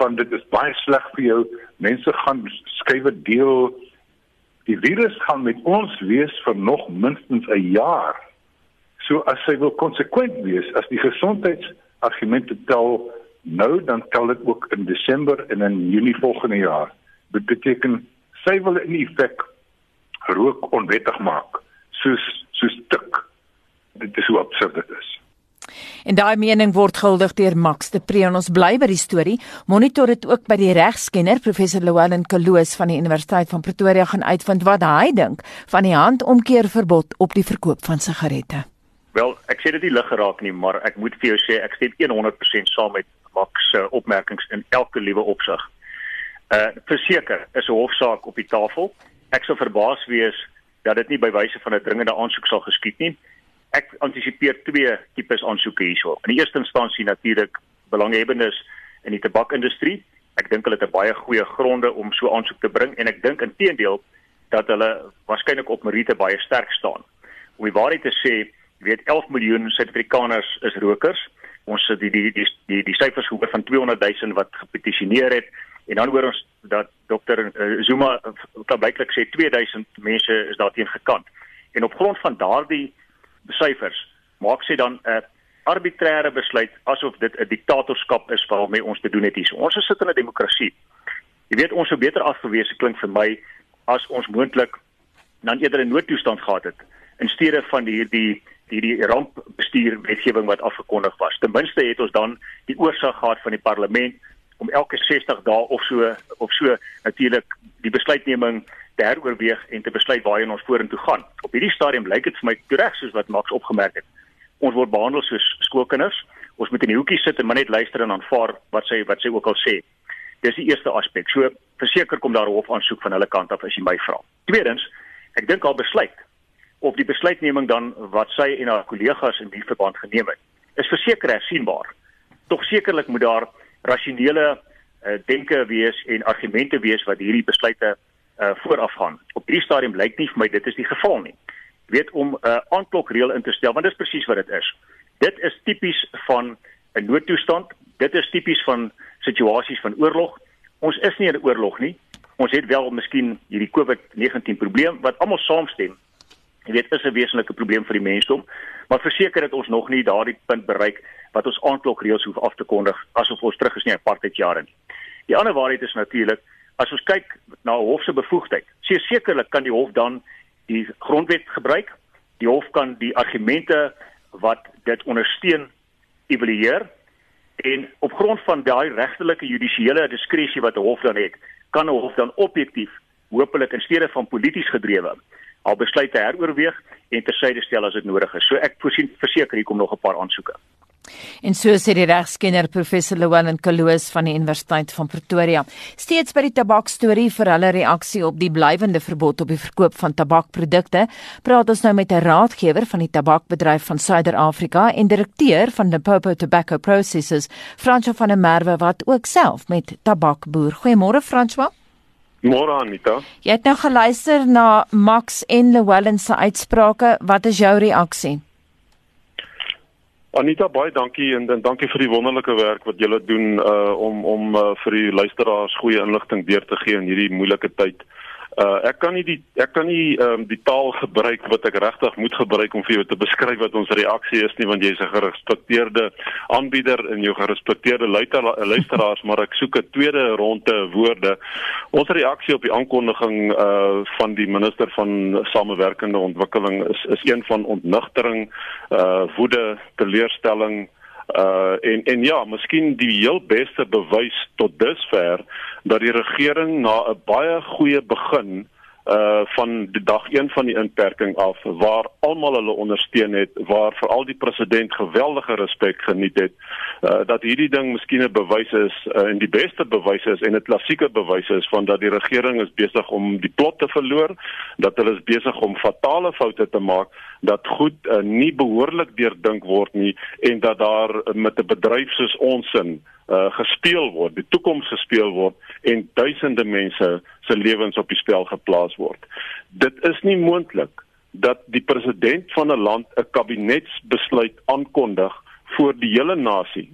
[SPEAKER 6] Van dit is baie sleg vir jou. Mense gaan skuwe deel Die virus gaan met ons wees vir nog minstens 'n jaar. So as sy wil konsekwent wees, as die gesondheidsargumente tel nou dan tel dit ook in Desember en in Junie volgende jaar. Dit beteken sy wil in effek rook onwettig maak, soos soos tik. Dit is hoe absurd dit is.
[SPEAKER 1] En daai mening word gehuldig deur Max de Pre en ons bly by die storie. Monitor dit ook by die regskenner professor Llewellyn Kaloos van die Universiteit van Pretoria gaan uitvind wat hy dink van die handomkeer verbod op die verkoop van sigarette.
[SPEAKER 7] Wel, ek sê dit nie lig geraak nie, maar ek moet vir jou sê ek stem 100% saam met Max se opmerkings in elke liewe opsig. Uh verseker is 'n hofsaak op die tafel. Ek sou verbaas wees dat dit nie by wyse van 'n dringende aansoek sal geskied nie ek antisipeer twee tipes aansoeke hierso. In die eerste instansie natuurlik belanghebbendes in die tabakindustrie. Ek dink hulle het 'n baie goeie gronde om so aansoek te bring en ek dink inteendeel dat hulle waarskynlik op meriete baie sterk staan. Om die waarheid te sê, jy weet 11 miljoen Suid-Afrikaners is rokers. Ons het die die die die, die syfers gehoor van 200 000 wat gepetisioneer het en dan hoor ons dat dokter uh, Zuma kan blyklik sê 2000 mense is daarteen gekant. En op grond van daardie syfers maak sy dan 'n arbitreëre besluit asof dit 'n diktatorskap is waarmee ons te doen het hier. Ons sit in 'n demokrasie. Jy weet ons sou beter afgewees klink vir my as ons moontlik dan eerder 'n noodtoestand gehad het in steede van hierdie hierdie rampbestuur wetgewing wat afgekondig was. Ten minste het ons dan die oorsig gehad van die parlement om elke 60 dae of so of so natuurlik die besluitneming te heroorweeg en te besluit waarheen ons vorentoe gaan. Op hierdie stadium lyk dit vir my reg soos wat Max opgemerk het Ons word behandel soos skoolkinders. Ons moet in die hoekie sit en maar net luister en aanvaar wat sy wat sy ook al sê. Dis die eerste aspek. So verseker kom daar 'n hofaansoek van hulle kant af as jy my vra. Tweedens, ek dink al besluit of die besluitneming dan wat sy en haar kollegas in die verband geneem het, is verseker hersienbaar. Tog sekerlik moet daar rasionele uh, denke wees en argumente wees wat hierdie besluite uh, vooraf gaan. Op hierdie stadium lyk nie vir my dit is die geval nie. Jy weet om 'n uh, aanklokreël in te stel, want dit is presies wat dit is. Dit is tipies van 'n noodtoestand. Dit is tipies van situasies van oorlog. Ons is nie in 'n oorlog nie. Ons het wel miskien hierdie COVID-19 probleem wat almal saamstem. Jy weet, is 'n wesenlike probleem vir die mensdom, maar verseker dat ons nog nie daardie punt bereik wat ons aanklokreëls hoef af te kondig asof ons terug is in apartheid jare nie. Die ander waarheid is natuurlik as ons kyk na hof se bevoegdheid, sekerlik kan die hof dan die grondwet gebruik. Die hof kan die argumente wat dit ondersteun evalueer en op grond van daai regtelike judisiële diskresie wat 'n hof dan het, kan 'n hof dan objektief hopelik in steede van polities gedrewe al besluite heroorweeg en tersyde stel as dit nodig is. So ek voorsien verseker hier kom nog 'n paar aansoeke.
[SPEAKER 1] En so sê die regskenner professor Lewin Kaloos van die Universiteit van Pretoria. Steeds by die tabakstorie vir hulle reaksie op die blywende verbod op die verkoop van tabakprodukte, praat ons nou met 'n raadgewer van die tabakbedryf van Suider-Afrika en direkteur van Limpopo Tobacco Processors, Francois van der Merwe wat ook self met tabak boer. Goeiemôre Francois.
[SPEAKER 8] Môre Anita.
[SPEAKER 1] Jy het nou geluister na Max en Llewellyn se uitsprake. Wat is jou reaksie?
[SPEAKER 8] Anita, baie dankie en, en dankie vir die wonderlike werk wat julle doen uh om om uh, vir die luisteraars goeie inligting deur te gee in hierdie moeilike tyd. Uh ek kan nie die ek kan nie ehm um, die taal gebruik wat ek regtig moet gebruik om vir jou te beskryf wat ons reaksie is nie want jy's 'n gerespekteerde aanbieder en jou gerespekteerde luisteraars maar ek soek 'n tweede ronde woorde. Ons reaksie op die aankondiging uh van die minister van samewerkende ontwikkeling is is een van ontnugtering, uh woede, teleurstelling uh en en ja, miskien die heel beste bewys tot dusver dat die regering na 'n baie goeie begin uh van die dag 1 van die inperking af waar almal hulle ondersteun het waar veral die president geweldige respek geniet het uh dat hierdie ding miskien 'n bewys is uh, en die beste bewys is en 'n klassieke bewys is van dat die regering is besig om die plot te verloor dat hulle is besig om fatale foute te maak dat goed uh, nie behoorlik deurdink word nie en dat daar met 'n bedryf soos ons in uh, gespeel word, die toekoms gespeel word en duisende mense se lewens op die spel geplaas word. Dit is nie moontlik dat die president van 'n land 'n kabinetsbesluit aankondig voor die hele nasie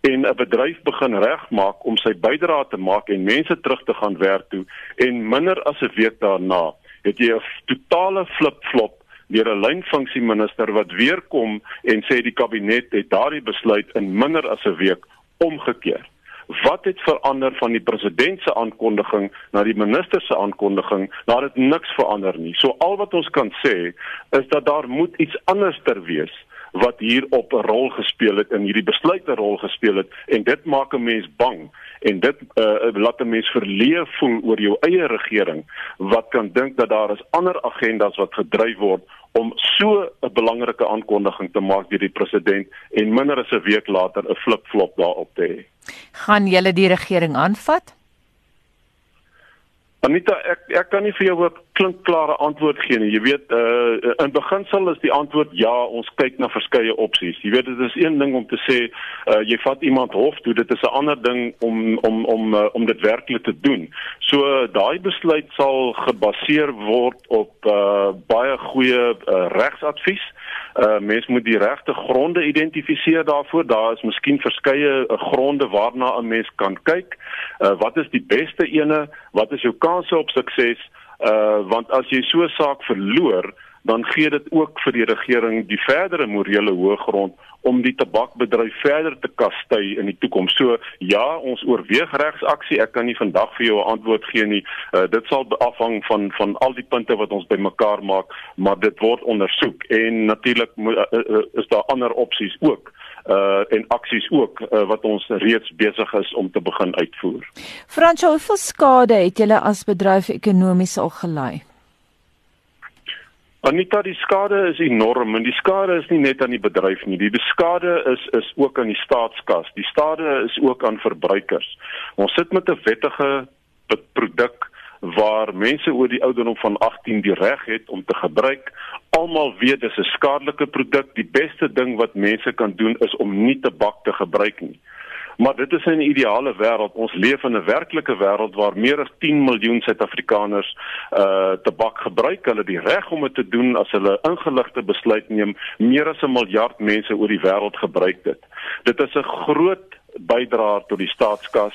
[SPEAKER 8] en 'n bedryf begin regmaak om sy bydrae te maak en mense terug te gaan werk toe en minder as 'n week daarna het jy 'n totale flip-flop deur 'n lynfunksieminister wat weer kom en sê die kabinet het daardie besluit in minder as 'n week omgekeer. Wat het verander van die president se aankondiging na die minister se aankondiging? Daar het niks verander nie. So al wat ons kan sê is dat daar moet iets anders ter wees wat hier op 'n rol gespeel het en hierdie besluit 'n rol gespeel het en dit maak 'n mens bang en dit uh, laat 'n mens verleë voel oor jou eie regering wat kan dink dat daar is ander agendas wat gedryf word om so 'n belangrike aankondiging te maak deur die president en minder as 'n week later 'n flip-flop daarop te hê.
[SPEAKER 1] Gaan julle die regering aanvat?
[SPEAKER 8] Anita, ek ek kan nie vir jou 'n klinkklare antwoord gee nie. Jy weet, uh in beginsel is die antwoord ja, ons kyk na verskeie opsies. Jy weet dit is een ding om te sê uh jy vat iemand hof toe, dit is 'n ander ding om om om uh, om dit werklik te doen. So uh, daai besluit sal gebaseer word op uh baie goeie uh, regsadvies. Uh mens moet die regte gronde identifiseer daarvoor. Daar is miskien verskeie uh, gronde waarna 'n mens kan kyk. Uh wat is die beste ene? Wat is jou kanse op sukses? Uh want as jy so 'n saak verloor, dan gee dit ook vir die regering die verdere morele hoëgrond om die tabakbedryf verder te kastei in die toekoms. So ja, ons oorweeg regsaksie. Ek kan nie vandag vir jou 'n antwoord gee nie. Uh, dit sal afhang van van al die punte wat ons bymekaar maak, maar dit word ondersoek en natuurlik uh, uh, is daar ander opsies ook uh en aksies ook uh, wat ons reeds besig is om te begin uitvoer.
[SPEAKER 1] Fransjo, hoeveel skade het julle as bedryf ekonomies al gelei?
[SPEAKER 8] Anita, die skade is enorm en die skade is nie net aan die bedryf nie. Die skade is is ook aan die staatskas. Die skade is ook aan verbruikers. Ons sit met 'n wettige produk waar mense oor die ouderdom van 18 die reg het om te gebruik. Almal weet dis 'n skadelike produk. Die beste ding wat mense kan doen is om nie tabak te gebruik nie. Maar dit is 'n ideale wêreld. Ons leef in 'n werklike wêreld waar meer as 10 miljoen Suid-Afrikaners uh tabak gebruik. Hulle die reg om dit te doen as hulle ingeligte besluit neem. Meer as 'n miljard mense oor die wêreld gebruik dit. Dit is 'n groot bydra tot die staatskas.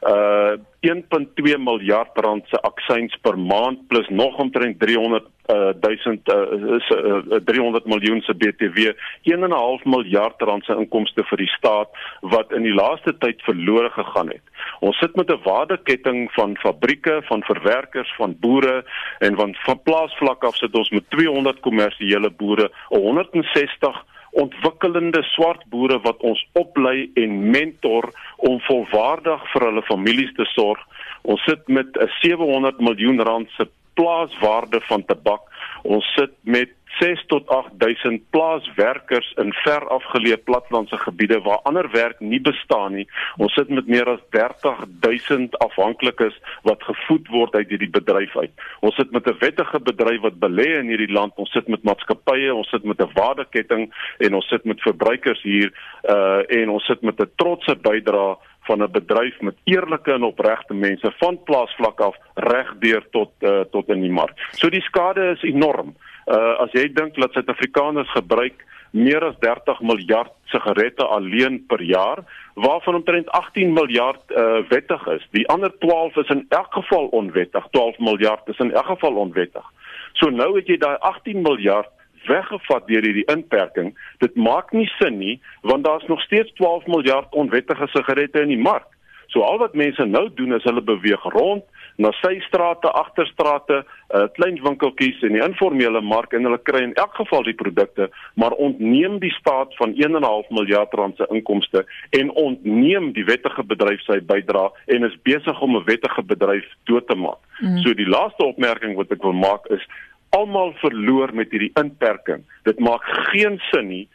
[SPEAKER 8] Uh 1.2 miljard rand se aksies per maand plus nog omtrent 300 uh 1000 uh, is uh, 300 miljoen se BTW 1.5 miljard rand se inkomste vir die staat wat in die laaste tyd verlore gegaan het. Ons sit met 'n waardeketting van fabrieke, van verwerkers, van boere en van van plaasvlak af sit ons met 200 kommersiële boere, 160 ontwikkelende swart boere wat ons oplei en mentor om volwaardig vir hulle families te sorg. Ons sit met 'n 700 miljoen rand se plaaswaarde van tabak. Ons sit met 6 tot 8000 plaaswerkers in ver afgeleë platlandse gebiede waar ander werk nie bestaan nie. Ons sit met meer as 30000 afhanklikes wat gevoed word uit hierdie bedryf uit. Ons sit met 'n wettige bedryf wat belê in hierdie land. Ons sit met maatskappye, ons sit met 'n waardeketting en ons sit met verbruikers hier uh en ons sit met 'n trotse bydrae van 'n bedryf met eerlike en opregte mense van plaasvlak af regdeur tot uh, tot in die mark. So die skade is enorm. Uh as jy dink dat Suid-Afrikaners gebruik meer as 30 miljard sigarette alleen per jaar, waarvan omtrent 18 miljard uh wettig is. Die ander 12 is in elk geval onwettig. 12 miljard is in elk geval onwettig. So nou het jy daai 18 miljard weggevat deur hierdie inperking. Dit maak nie sin nie want daar's nog steeds 12 miljard onwettige sigarette in die mark. So al wat mense nou doen is hulle beweeg rond na sy strate, agterstrate, uh, klein winkeltjies en die informele mark en hulle kry in elk geval die produkte, maar ontneem die staat van 1.5 miljard rand se inkomste en ontneem die wettige bedryf sy bydrae en is besig om 'n wettige bedryf dood te maak. Mm. So die laaste opmerking wat ek wil maak is almal verloor met hierdie inperking. Dit maak geen sin nie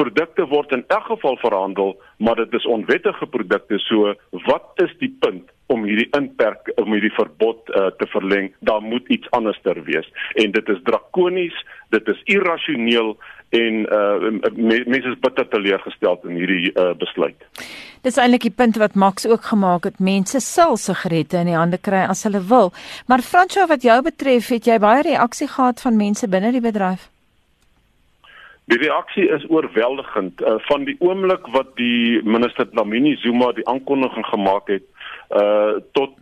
[SPEAKER 8] produkte word in elk geval verhandel, maar dit is onwettige produkte. So wat is die punt om hierdie inperk om hierdie verbod uh, te verleng? Daar moet iets anderster wees. En dit is drakonies, dit is irrasioneel en uh, mense is bitter teleurgesteld in hierdie uh, besluit.
[SPEAKER 1] Dis eintlik die punt wat Max ook gemaak het. Mense sal sigarette in die hande kry as hulle wil. Maar Franco, wat jou betref, het jy baie reaksie gehad van mense binne die bedryf?
[SPEAKER 8] Die reaksie is oorweldigend uh, van die oomblik wat die minister Lamini Zuma die aankondiging gemaak het uh tot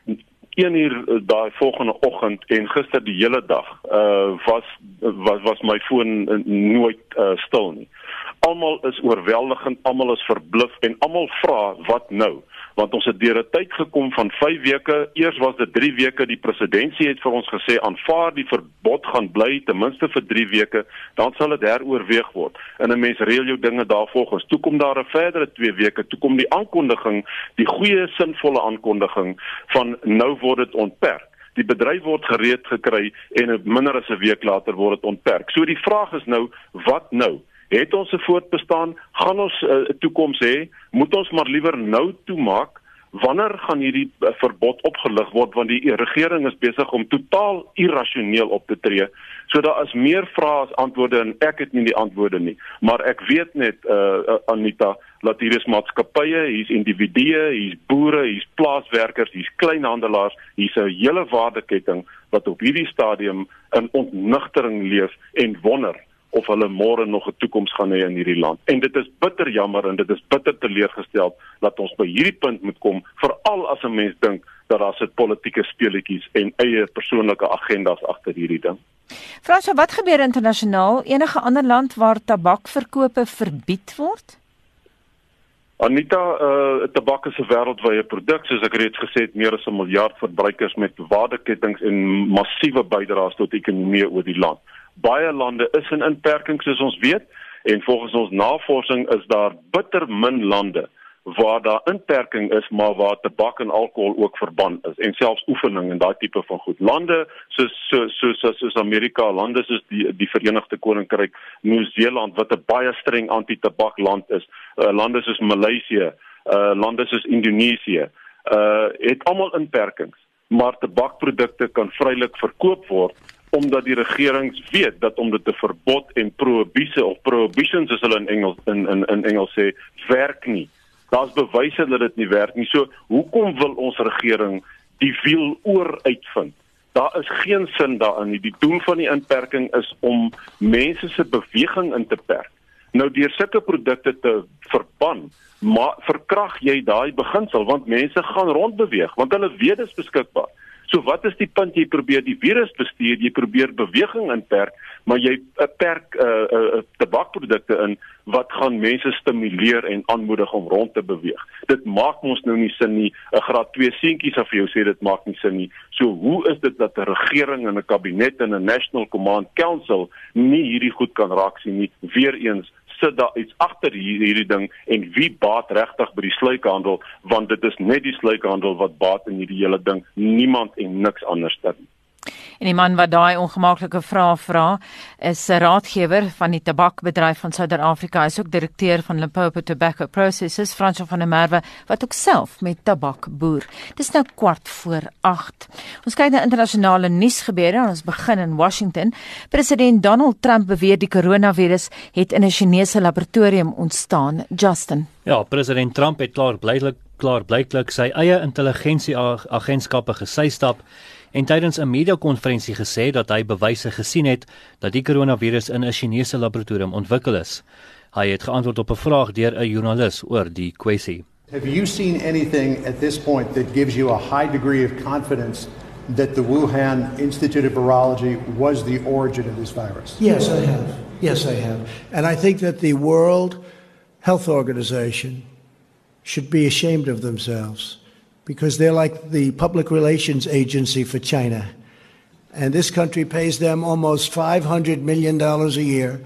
[SPEAKER 8] 1 uur uh, daai volgende oggend en gister die hele dag uh was was was my foon uh, nooit uh, stil nie. Almal is oorweldigend, almal is verbluf en almal vra wat nou? Want ons het deur 'n tyd gekom van 5 weke. Eers was dit 3 weke. Die presidentsie het vir ons gesê aanvaar die verbod gaan bly ten minste vir 3 weke, dan sal dit heroorweeg word. En 'n mens reël jou dinge daarvolgens. Toe kom daar 'n verdere 2 weke. Toe kom die aankondiging, die goeie sinvolle aankondiging van nou word dit ontperk. Die bedryf word gereed gekry en minder as 'n week later word dit ontperk. So die vraag is nou, wat nou? Het ons 'n voortbestaan, gaan ons 'n uh, toekoms hê, moet ons maar liewer nou toemaak. Wanneer gaan hierdie uh, verbod opgelig word? Want die regering is besig om totaal irrasioneel op te tree. So daar is meer vrae as antwoorde en ek het nie die antwoorde nie, maar ek weet net uh, uh Anita dat hier is maatskappye, hier's individue, hier's boere, hier's plaaswerkers, hier's kleinhandelaars, hier's 'n hele waardeketting wat op hierdie stadium in ontnigtering leef en wonder of hulle môre nog 'n toekoms gaan hê in hierdie land. En dit is bitter jammer en dit is bitter teleurgestel dat ons by hierdie punt moet kom, veral as 'n mens dink dat daar sit politieke speletjies en eie persoonlike agendas agter hierdie ding.
[SPEAKER 1] Frans, wat gebeur internasionaal? Enige ander land waar tabakverkope verbied word?
[SPEAKER 8] Anita, uh tabak is 'n wêreldwye produk, soos ek reeds gesê het, meer as 'n miljard verbruikers met waardeketings en massiewe bydraes tot ekonomie oor die land baie lande is in inperking soos ons weet en volgens ons navorsing is daar bitter min lande waar daar inperking is maar waar tabak en alkohol ook verbân is en selfs oefening en daai tipe van goed. Lande soos so so so soos Amerika, lande soos die die Verenigde Koninkryk, Nieu-Seeland wat 'n baie streng anti-tabak land is, uh, lande soos Maleisië, uh, lande soos Indonesië, uh het almal inperkings, maar tabakprodukte kan vrylik verkoop word omdat die regerings weet dat om dit te verbod en prohibisie of prohibitions as hulle in Engels in in in Engels sê werk nie. Daar's bewyse dat dit nie werk nie. So hoekom wil ons regering die wiel oor uitvind? Daar is geen sin daarin nie. Die doel van die inperking is om mense se beweging in te perk. Nou deur sulke produkte te verban, maar verkrag jy daai beginsel want mense gaan rondbeweeg want hulle weet dit is beskikbaar. So wat is die punt jy probeer die virus bestuur, jy probeer beweging inperk, maar jy perk uh uh tabakprodukte in wat gaan mense stimuleer en aanmoedig om rond te beweeg. Dit maak mos nou nie sin nie. 'n Graad 2 seentjies af vir jou sê dit maak nie sin nie. So hoe is dit dat 'n regering en 'n kabinet en 'n National Command Council nie hierdie goed kan raak sien nie? Weereens sit daar iets agter hierdie, ding en wie baat regtig by die sluikhandel want dit is net die sluikhandel wat baat in hierdie hele ding. Niemand en niks anders dan
[SPEAKER 1] En die man wat daai ongemaklike vrae vra, is 'n raadgewer van die tabakbedryf van Suid-Afrika. Hy is ook direkteur van Limpopo Tobacco Processors, Frans van der Merwe, wat ook self met tabak boer. Dis nou kwart voor 8. Ons kyk na internasionale nuusgebeure en ons begin in Washington. President Donald Trump beweer die koronavirus het in 'n Chinese laboratorium ontstaan. Justin.
[SPEAKER 9] Ja, president Trump het klaar blyklik klaar blyklik sy eie intelligensie agentskappe gesystap en tydens 'n media-konferensie gesê dat hy bewyse gesien het dat die koronavirus in 'n Chinese laboratorium ontwikkel is. Hy het geantwoord op 'n vraag deur 'n joernalis oor die kwessie.
[SPEAKER 10] Have you seen anything at this point that gives you a high degree of confidence that the Wuhan Institute of Virology was the origin of this virus?
[SPEAKER 11] Yes, I have. Yes, I have. And I think that the World Health Organization should be ashamed of themselves. Because they're like the public relations agency for China. And this country pays them almost $500 million a year,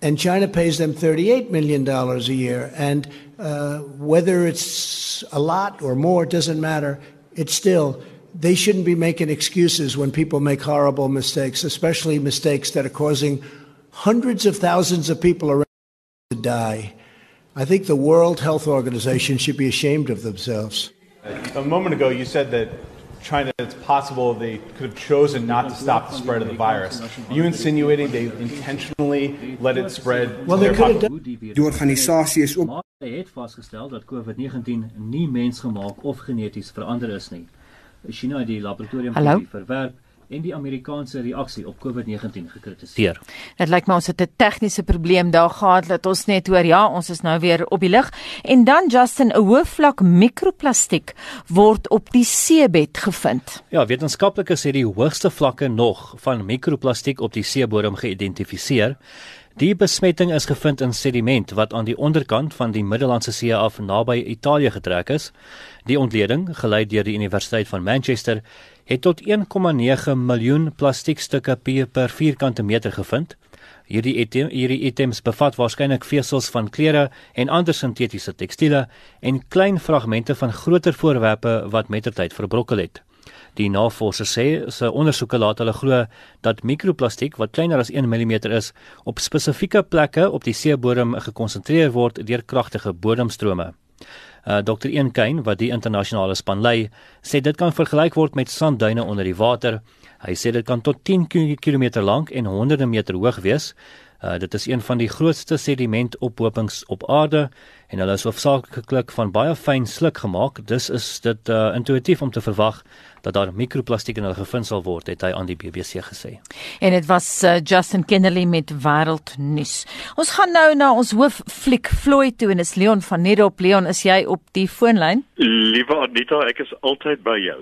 [SPEAKER 11] and China pays them $38 million a year. And uh, whether it's a lot or more doesn't matter. It's still, they shouldn't be making excuses when people make horrible mistakes, especially mistakes that are causing hundreds of thousands of people around to die. I think the World Health Organization should be ashamed of themselves.
[SPEAKER 12] A moment ago, you said that China, it's possible they could have chosen not to stop the spread of the virus. Are you insinuating they intentionally let it spread?
[SPEAKER 11] Well, they could have done.
[SPEAKER 13] Die organisasie is ook
[SPEAKER 9] hy het vasgestel dat COVID-19 nie mensgemaak of geneties verander is nie. China het die laboratorium verwerp en die Amerikaanse reaksie op COVID-19 gekritiseer.
[SPEAKER 1] Dit lyk my ons het 'n tegniese probleem daar gehad dat ons net hoor ja, ons is nou weer op die lug en dan Justin 'n hoë vlak mikroplastiek word op die seebed gevind.
[SPEAKER 9] Ja, wetenskaplikes het die hoogste vlakke nog van mikroplastiek op die seebodem geïdentifiseer. Die besmetting is gevind in sediment wat aan die onderkant van die Middellandse See af naby Italië getrek is. Die ontleding, gelei deur die Universiteit van Manchester, het tot 1,9 miljoen plastiekstukke per vierkante meter gevind. Hierdie item, hierdie items bevat waarskynlik vesels van klere en ander sintetiese tekstiele en klein fragmente van groter voorwerpe wat mettertyd verbrokkel het. Die navorsers sê se ondersoeke laat hulle glo dat mikroplastiek wat kleiner as 1 mm is, op spesifieke plekke op die seebodem gekonsentreer word deur kragtige bodemstrome. Uh, Dr. Eenkyn wat die internasionale span lei, sê dit kan vergelyk word met sandduine onder die water. Hy sê dit kan tot 10 km lank en honderde meter hoog wees. Uh, dit is een van die grootste sedimentophopings op aarde en hulle is hoofsaaklik van baie fyn sluk gemaak. Dus is dit uh, intuïtief om te verwag dat daar mikroplastiek in hulle gevind sal word, het hy aan die BBC gesê.
[SPEAKER 1] En dit was uh, Justin Kennedy met Wêreldnuus. Ons gaan nou na ons hoof fliek Floyd toe en is Leon van Nederop. Leon, is jy op die foonlyn?
[SPEAKER 14] Liewe Anita, ek is altyd by jou.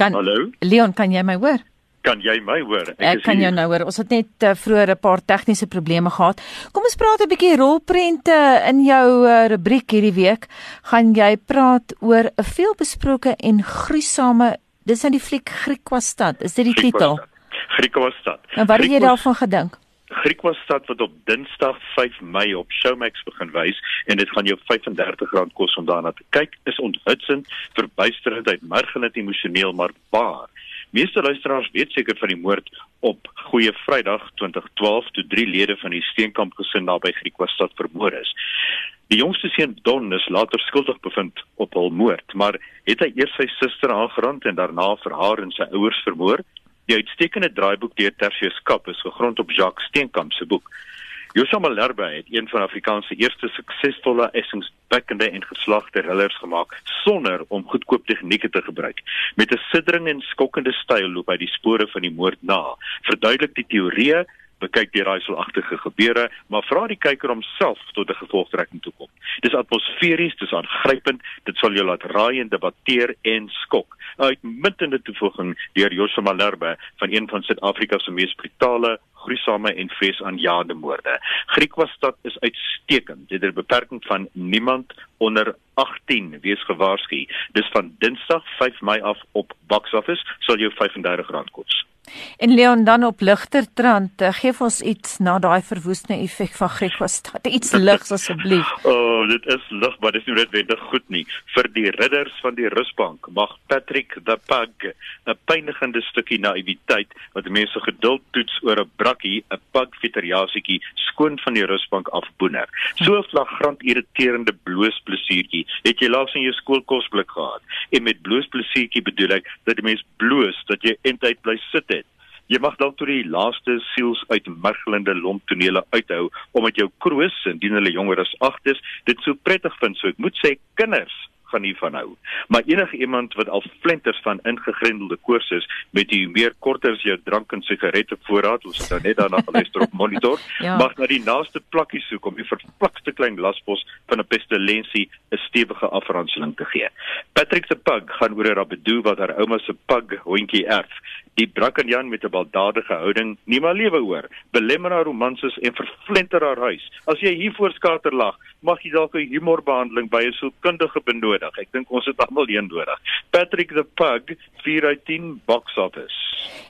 [SPEAKER 1] Kan, Hallo? Leon, kan jy my hoor?
[SPEAKER 14] Kan jy my hoor?
[SPEAKER 1] Ek, ek kan hier. jou nou hoor. Ons het net uh, vroeër 'n paar tegniese probleme gehad. Kom ons praat 'n bietjie rolprente in jou uh, rubriek hierdie week. Gaan jy praat oor 'n veelbesproke en gruisame Dis nou die fliek Griekwastad. Is dit die titel?
[SPEAKER 14] Griekwastad.
[SPEAKER 1] En wat het jy daarvan gedink?
[SPEAKER 14] Griekwastad wat op Dinsdag 5 Mei op Showmax begin wys en dit gaan jou R35 kos om daarna te kyk, is onthutsend, verbuisterend, uitmergelend emosioneel maar waar. Meeste luisteraars weet seker van die moord op Goeie Vrydag 2012 toe drie lede van die Steenkamp gesin naby Griekwastad vermoor is. Die jongste seun Don is later skuldig bevind op hul moord, maar het hy eers sy suster aangerand en daarna vir haar en sy ouers vermoor? Die uitstekende draaiboek deur Tertius Kap is gegrond op Jacques Steenkamp se boek. Joshua Malherbe het een van Afrikaans se eerste suksesvolle essingsbekkende en geslagte thrillers gemaak sonder om goedkoop tegnieke te gebruik. Met 'n siddering en skokkende styl loop hy die spore van die moord na. Verduidelik die teorieë bekyk die raaiselagtige gebeure, maar vra die kyker homself tot 'n gevolgtrekking toe kom. Dis atmosferies, dis aangrypend, dit sal jou laat raai en debatteer en skok. 'n Uitmuntende toevoeging deur Joshua Malherbe van een van Suid-Afrika se mees brutale gruisame en vreesaanjaende moorde. Griekwastad is uitstekend. Dit het beperking van niemand onder 18 wees gewaarsku. Dis van Dinsdag 5 Mei af op Box Office sal jou R35 kos.
[SPEAKER 1] En Leon dan op ligter trant, uh, gee ons iets na daai verwoestende effek van Griekwastad. Iets ligs asseblief.
[SPEAKER 14] O, oh, dit is lig, maar dit is nie net goed nie. Vir die ridders van die rusbank mag Patrick the Pug 'n pynigende stukkie naïwiteit wat mense geduld toets oor 'n brakkie, 'n pug fiteriasietjie skoon van die rusbank afboener. So flagrant irriterende bloos plesiertjie het jy laas in jou skoolkosblik gehad. En met bloos plesiertjie bedoel ek dat die mens bloos dat jy eintlik bly sit het. Jy mag dalk tot die laaste siels uitmergelende lomptonele uithou omdat jou kroos indien hulle jonger as 8 is, dit so prettig vind. So ek moet sê kinders gaan hiervan hou. Maar enige iemand wat al flenters van ingegrendelde koors is met die meer korter as jou drank en sigarette voorraad, ons het nou net daarna geluister op monitor, ja. mag na die naaste plakkie soek om die verplakste klein laspos van 'n pestilensie 'n stewige afranseling te gee. Patrick the Pug gaan oor 'n rabedoe wat haar ouma se pug hondjie erf. Die Brakkenjan met 'n baldadige houding, nie maar lewe hoor, belemmer haar romanses en verflenter haar huis. As jy hier voor skater lag, mag jy dalk 'n humorbehandeling by 'n sielkundige benodig. Ek dink ons het almal een nodig. Patrick the Pug 4 uit 10 box office.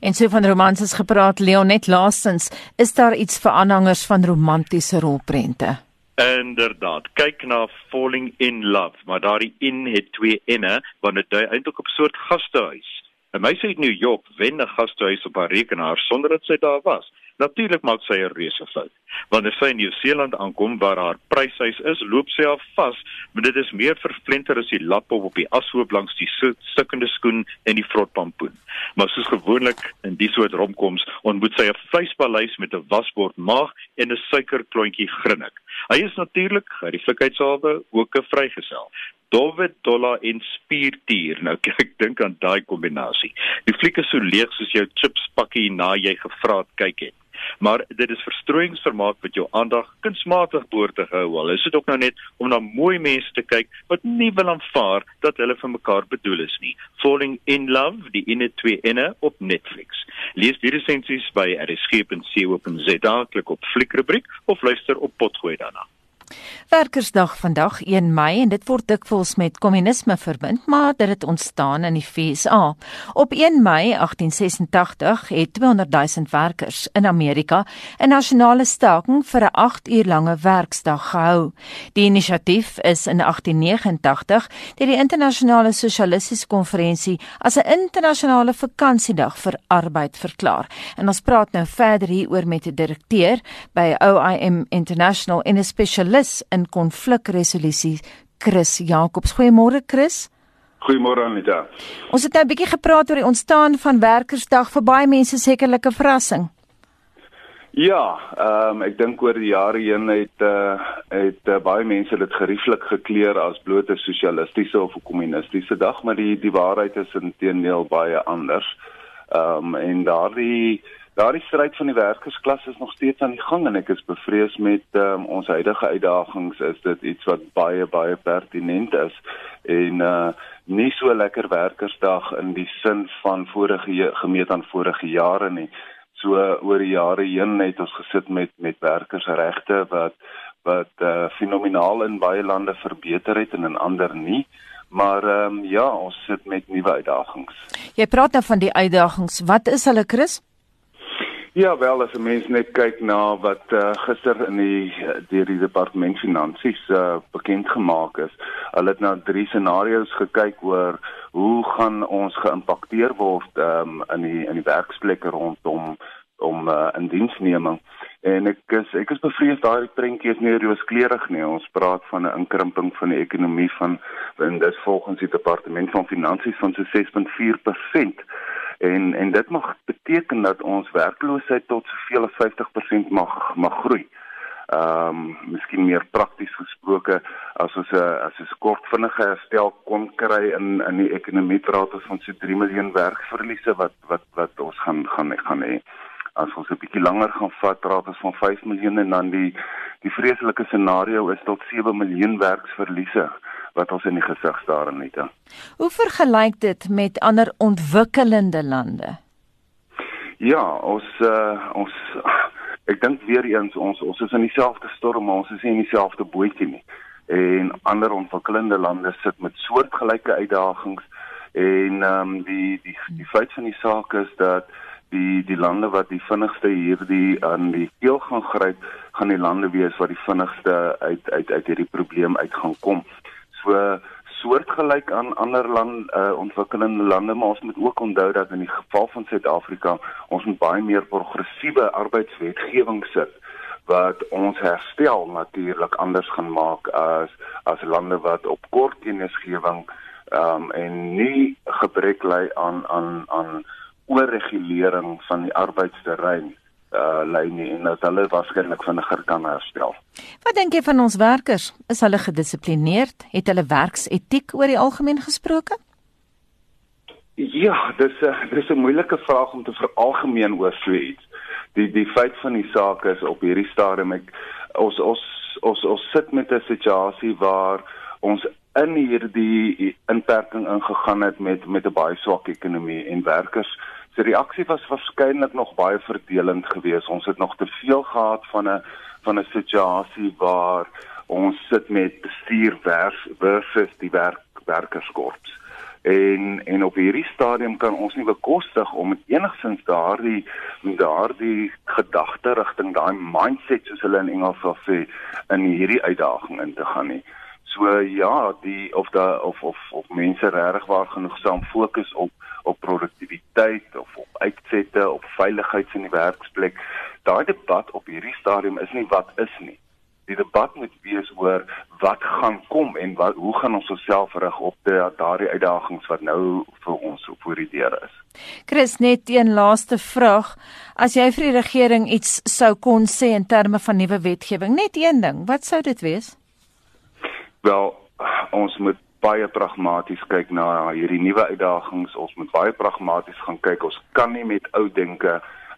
[SPEAKER 1] En so van romanses gepraat, Leon net laastens, is daar iets vir aanhangers van romantiese rolprente?
[SPEAKER 14] Inderdaad, kyk na Falling in Love, maar daardie in het twee enne, want dit dui eintlik op 'n soort gastehuis. 'n Meisie uit New York wen 'n gastehuis op haar rekenaar sonder dat sy daar was. Natuurlik maak sy 'n reuse fout. Wanneer sy in Nieu-Seeland aankom waar haar pryshuis is, loop sy af vas, maar dit is meer verflenter as die lap op die ashoop langs die stukkende skoen en die vrotpampoen. Maar soos gewoonlik in die soort romkoms, ontmoet sy 'n vleispaleis met 'n wasbord maag en 'n suikerklontjie grinnik. Hy is natuurlik, uit die flikheidshalwe, ook 'n vrygesel. Dowet Dolla en Spiertier. Nou kyk ek dink aan daai kombinasie. Die fliek is so leeg soos jou chips pakkie na jy gevra het kyk het maar dit is verstrooiingsvermaak wat jou aandag kunsmatig behoort te hou. Al is dit ook nou net om na mooi mense te kyk wat nie wil aanvaar dat hulle vir mekaar bedoel is nie. Falling in Love, die inne twee inne op Netflix. Lees die resensies by rsg.co.za, klik op fliekrubriek of luister op potgooi daarna.
[SPEAKER 1] Werkersdag vandag 1 Mei en dit word dikwels met kommunisme verbind, maar dit het ontstaan in die FSA. Op 1 Mei 1886 het 200 000 werkers in Amerika 'n nasionale staking vir 'n 8 uur lange werksdag gehou. Die inisiatief is in 1889 deur die internasionale sosialistiese konferensie as 'n internasionale vakansiedag vir arbeid verklaar. En ons praat nou verder hieroor met 'n direkteur by OIM International en 'n spesialis spesialis in konflikresolusie, Chris Jacobs. Goeiemôre Chris.
[SPEAKER 15] Goeiemôre Anita.
[SPEAKER 1] Ons het nou 'n bietjie gepraat oor die ontstaan van Werkersdag vir baie mense sekerlik 'n verrassing.
[SPEAKER 15] Ja, ehm um, ek dink oor die jare heen het uh het uh, baie mense dit gerieflik gekleer as bloot 'n sosialistiese of kommunistiese dag, maar die die waarheid is intedeel baie anders. Ehm um, en daardie Daardie stryd van die werkersklas is nog steeds aan die gang en ek is bevrees met um, ons huidige uitdagings is dit iets wat baie baie pertinent is en uh nie so lekker werkersdag in die sin van vorige gemeet aan vorige jare nie. So oor die jare heen het ons gesit met met werkersregte wat wat uh fenomenaal in baie lande verbeter het en in ander nie. Maar ehm um, ja, ons sit met nuwe uitdagings.
[SPEAKER 1] Jy praat nou van die uitdagings. Wat is hulle, Chris?
[SPEAKER 15] Ja, wel as 'n mens net kyk na wat uh, gister in die deur die departement finansies uh, bekend gemaak is. Hulle het na drie scenario's gekyk oor hoe gaan ons geïmpakteer word um, in die in die werksplekke rondom om uh, in diensneming. En ek is ek is bevrees daai prentjie is nie rooskleurig nie. Ons praat van 'n inkrimping van die ekonomie van en dis volgens die departement van finansies van so 6.4% en en dit mag beteken dat ons werkloosheid tot soveel as 50% mag mag groei. Ehm um, miskien meer prakties gesproke as ons 'n as 'n kort vinnige herstel kon kry in in die ekonomie praat ons van so 3 miljoen werkverliese wat wat wat ons gaan gaan gaan hê. As ons 'n bietjie langer gaan vat, praat ons van 5 miljoen en dan die die vreeslike scenario is tot 7 miljoen werksverliese wat ons in die gesig staar en net.
[SPEAKER 1] Hoe vergelyk dit met ander ontwikkelende lande?
[SPEAKER 15] Ja, ons uh, ons ek dink weer eens ons ons is in dieselfde storm, maar ons is nie in dieselfde bootjie nie. En ander ontwikkelende lande sit met soortgelyke uitdagings en ehm um, die die die feit van die saak is dat die die lande wat die vinnigste hierdie aan die keel gaan gryp, gaan die lande wees wat die vinnigste uit uit uit hierdie probleem uit gaan kom so soortgelyk aan ander land uh, ontwikkelende lande maar ons moet ook onthou dat in die geval van Suid-Afrika ons moet baie meer progressiewe arbeidswetgewing sit wat ons herstel natuurlik anders gaan maak as as lande wat op kort kennisgewing um, en nie gebrek lê aan aan aan oorregulering van die arbeidsterrein uh lei nie en dat hulle waarskynlik vinniger kan herstel.
[SPEAKER 1] Wat dink jy van ons werkers? Is hulle gedissiplineerd? Het hulle werksetiek oor die algemeen gesproke?
[SPEAKER 15] Ja, dis 'n dis 'n moeilike vraag om te veralgemeen oor so iets. Die die feit van die saak is op hierdie stadium ek ons ons ons ons sit met 'n situasie waar ons in hierdie inperking ingegaan het met met 'n baie swak ekonomie en werkers se reaksie was waarskynlik nog baie verdelend geweest. Ons het nog te veel gehad van 'n van 'n situasie waar ons sit met bestuur versus die werk werkerskorps. En en op hierdie stadium kan ons nie bekostig om enigsins daardie daardie gedagte rigting, daai mindset soos hulle in Engels sê, in hierdie uitdaging in te gaan nie. So ja, die of da of of of mense regtig waar genoegsaam fokus op op produktiwiteit of op uitsette of veiligheid in die werksplek. Daai debat op hierdie stadium is nie wat is nie. Die debat moet wees oor wat gaan kom en wat hoe gaan ons osself rig op daardie uitdagings wat nou vir ons voor die deur is.
[SPEAKER 1] Chris net een laaste vraag. As jy vir die regering iets sou kon sê in terme van nuwe wetgewing, net een ding, wat sou dit wees?
[SPEAKER 15] Wel, ons moet baie pragmaties kyk na hierdie nuwe uitdagings. Ons moet baie pragmaties gaan kyk. Ons kan nie met ou denke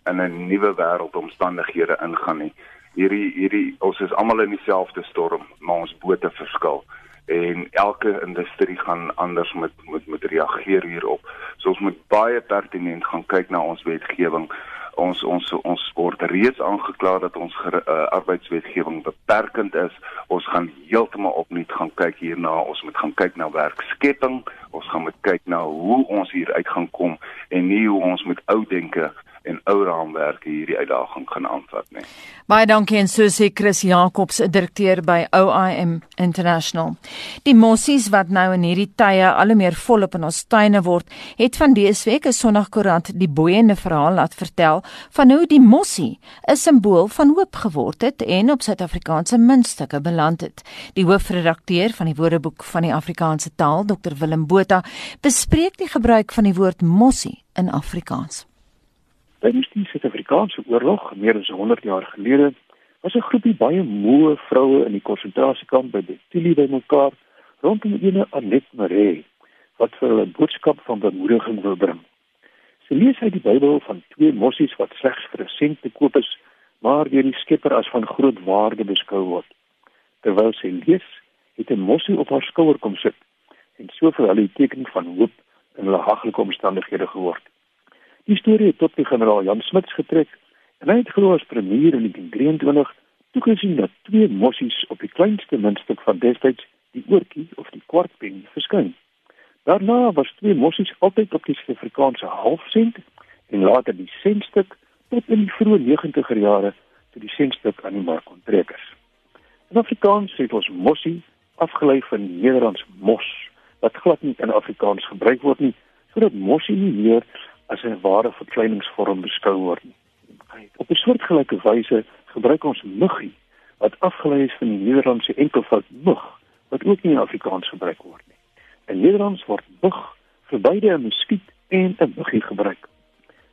[SPEAKER 15] in 'n nuwe wêreldomstandighede ingaan nie. Hierdie hierdie ons is almal in dieselfde storm, maar ons bote verskil en elke industrie gaan anders met met met reageer hierop. So ons moet baie pertinent gaan kyk na ons wetgewing ons ons ons word reeds aangekla dat ons uh, arbeidswetgewing beperkend is. Ons gaan heeltemal opnuut gaan kyk hierna. Ons moet gaan kyk na werkskepping. Ons gaan moet kyk na hoe ons hier uit gaan kom en nie hoe ons met ou denke en ou raamwerke hierdie uitdaging gaan aanvat nie.
[SPEAKER 1] Baie dankie en so sê Chris Jacobs, direkteur by OIM International. Die mossies wat nou in hierdie tye al hoe meer volop in ons tuine word, het van dese week 'n Sondagkoerant die boeiende verhaal laat vertel van hoe die mossie 'n simbool van hoop geword het en op Suid-Afrikaanse muntstukke beland het. Die hoofredakteur van die Woordeboek van die Afrikaanse taal, Dr Willem Botha, bespreek die gebruik van die woord mossie in Afrikaans.
[SPEAKER 16] Tydens die Suid-Afrikaanse oorlog, meer as 100 jaar gelede, was 'n groepie baie moe vroue in die konsentrasiekamp by Betili bymekaar rondom ene Anet Maree wat vir hulle 'n boodskap van bemoediging wil bring. Sy lees uit die Bybel van twee mossies wat slegs vir 'n sent te koop is, maar deur die Skepper as van groot waarde beskou word. Terwyl sy lees, het 'n mossie op haar skouer kom sit en so vir hulle 'n teken van hoop in hulle haglike omstandighede geword. Die storie het tot die generaal Jan Smits getrek en hy het glo as premier in 1923 toegesien dat twee mossies op die kleinste muntstuk van destyds die oortjie of die kwartpen verskyn. Daarna was twee mossies altyd op die Suid-Afrikaanse halfsent en later die sentstuk tot in die vroeë 90er jare toe die sentstuk aan die mark onttrek is. In Afrikaans sê ons mossie afgelei van Nederlands mos wat glad nie in Afrikaans gebruik word nie, sodat mossie nie meer as 'n ware verkleiningsvorm beskou word. Op 'n soortgelyke wyse gebruik ons muggie wat afgelei is van die Nederlandse enkelvoud mug wat ook nie in Afrikaans gebruik word nie. In Nederlands word mug vir beide 'n muskiet en 'n muggie gebruik.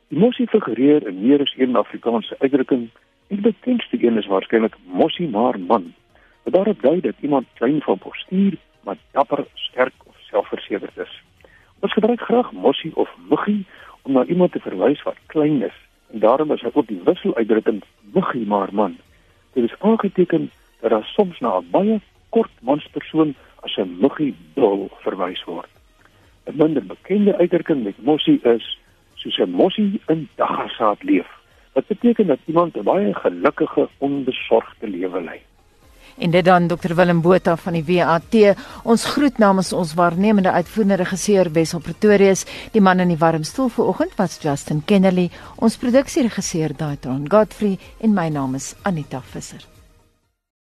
[SPEAKER 16] Die mossie figureer in meer as een Afrikaanse uitdrukking. Die bekendste een is waarskynlik mossie maar man. Wat daarop dui dat iemand klein van postuur, maar dapper, sterk of selfversekerd is. Ons gebruik graag mossie of muggie om na iemand te verwys wat klein is en daarom is ook die wisseluitdrukking muggie maar man. Dit is aangeteken dat daar soms na 'n baie kort manspersoon as 'n muggie dol verwys word. 'n Minder bekende uitdrukking met mossie is soos 'n mossie in daggasaad leef. Wat beteken dat iemand 'n baie gelukkige, onbesorgde lewe lei.
[SPEAKER 1] En dit dan Dr Willem Botha van die WAT. Ons groet namens ons waarnemende uitvoerende regisseur Wessel Pretorius. Die man in die warm stoel vanoggend was Justin Kennedy. Ons produksieregisseur Daitron Godfrey en my naam is Anita Visser.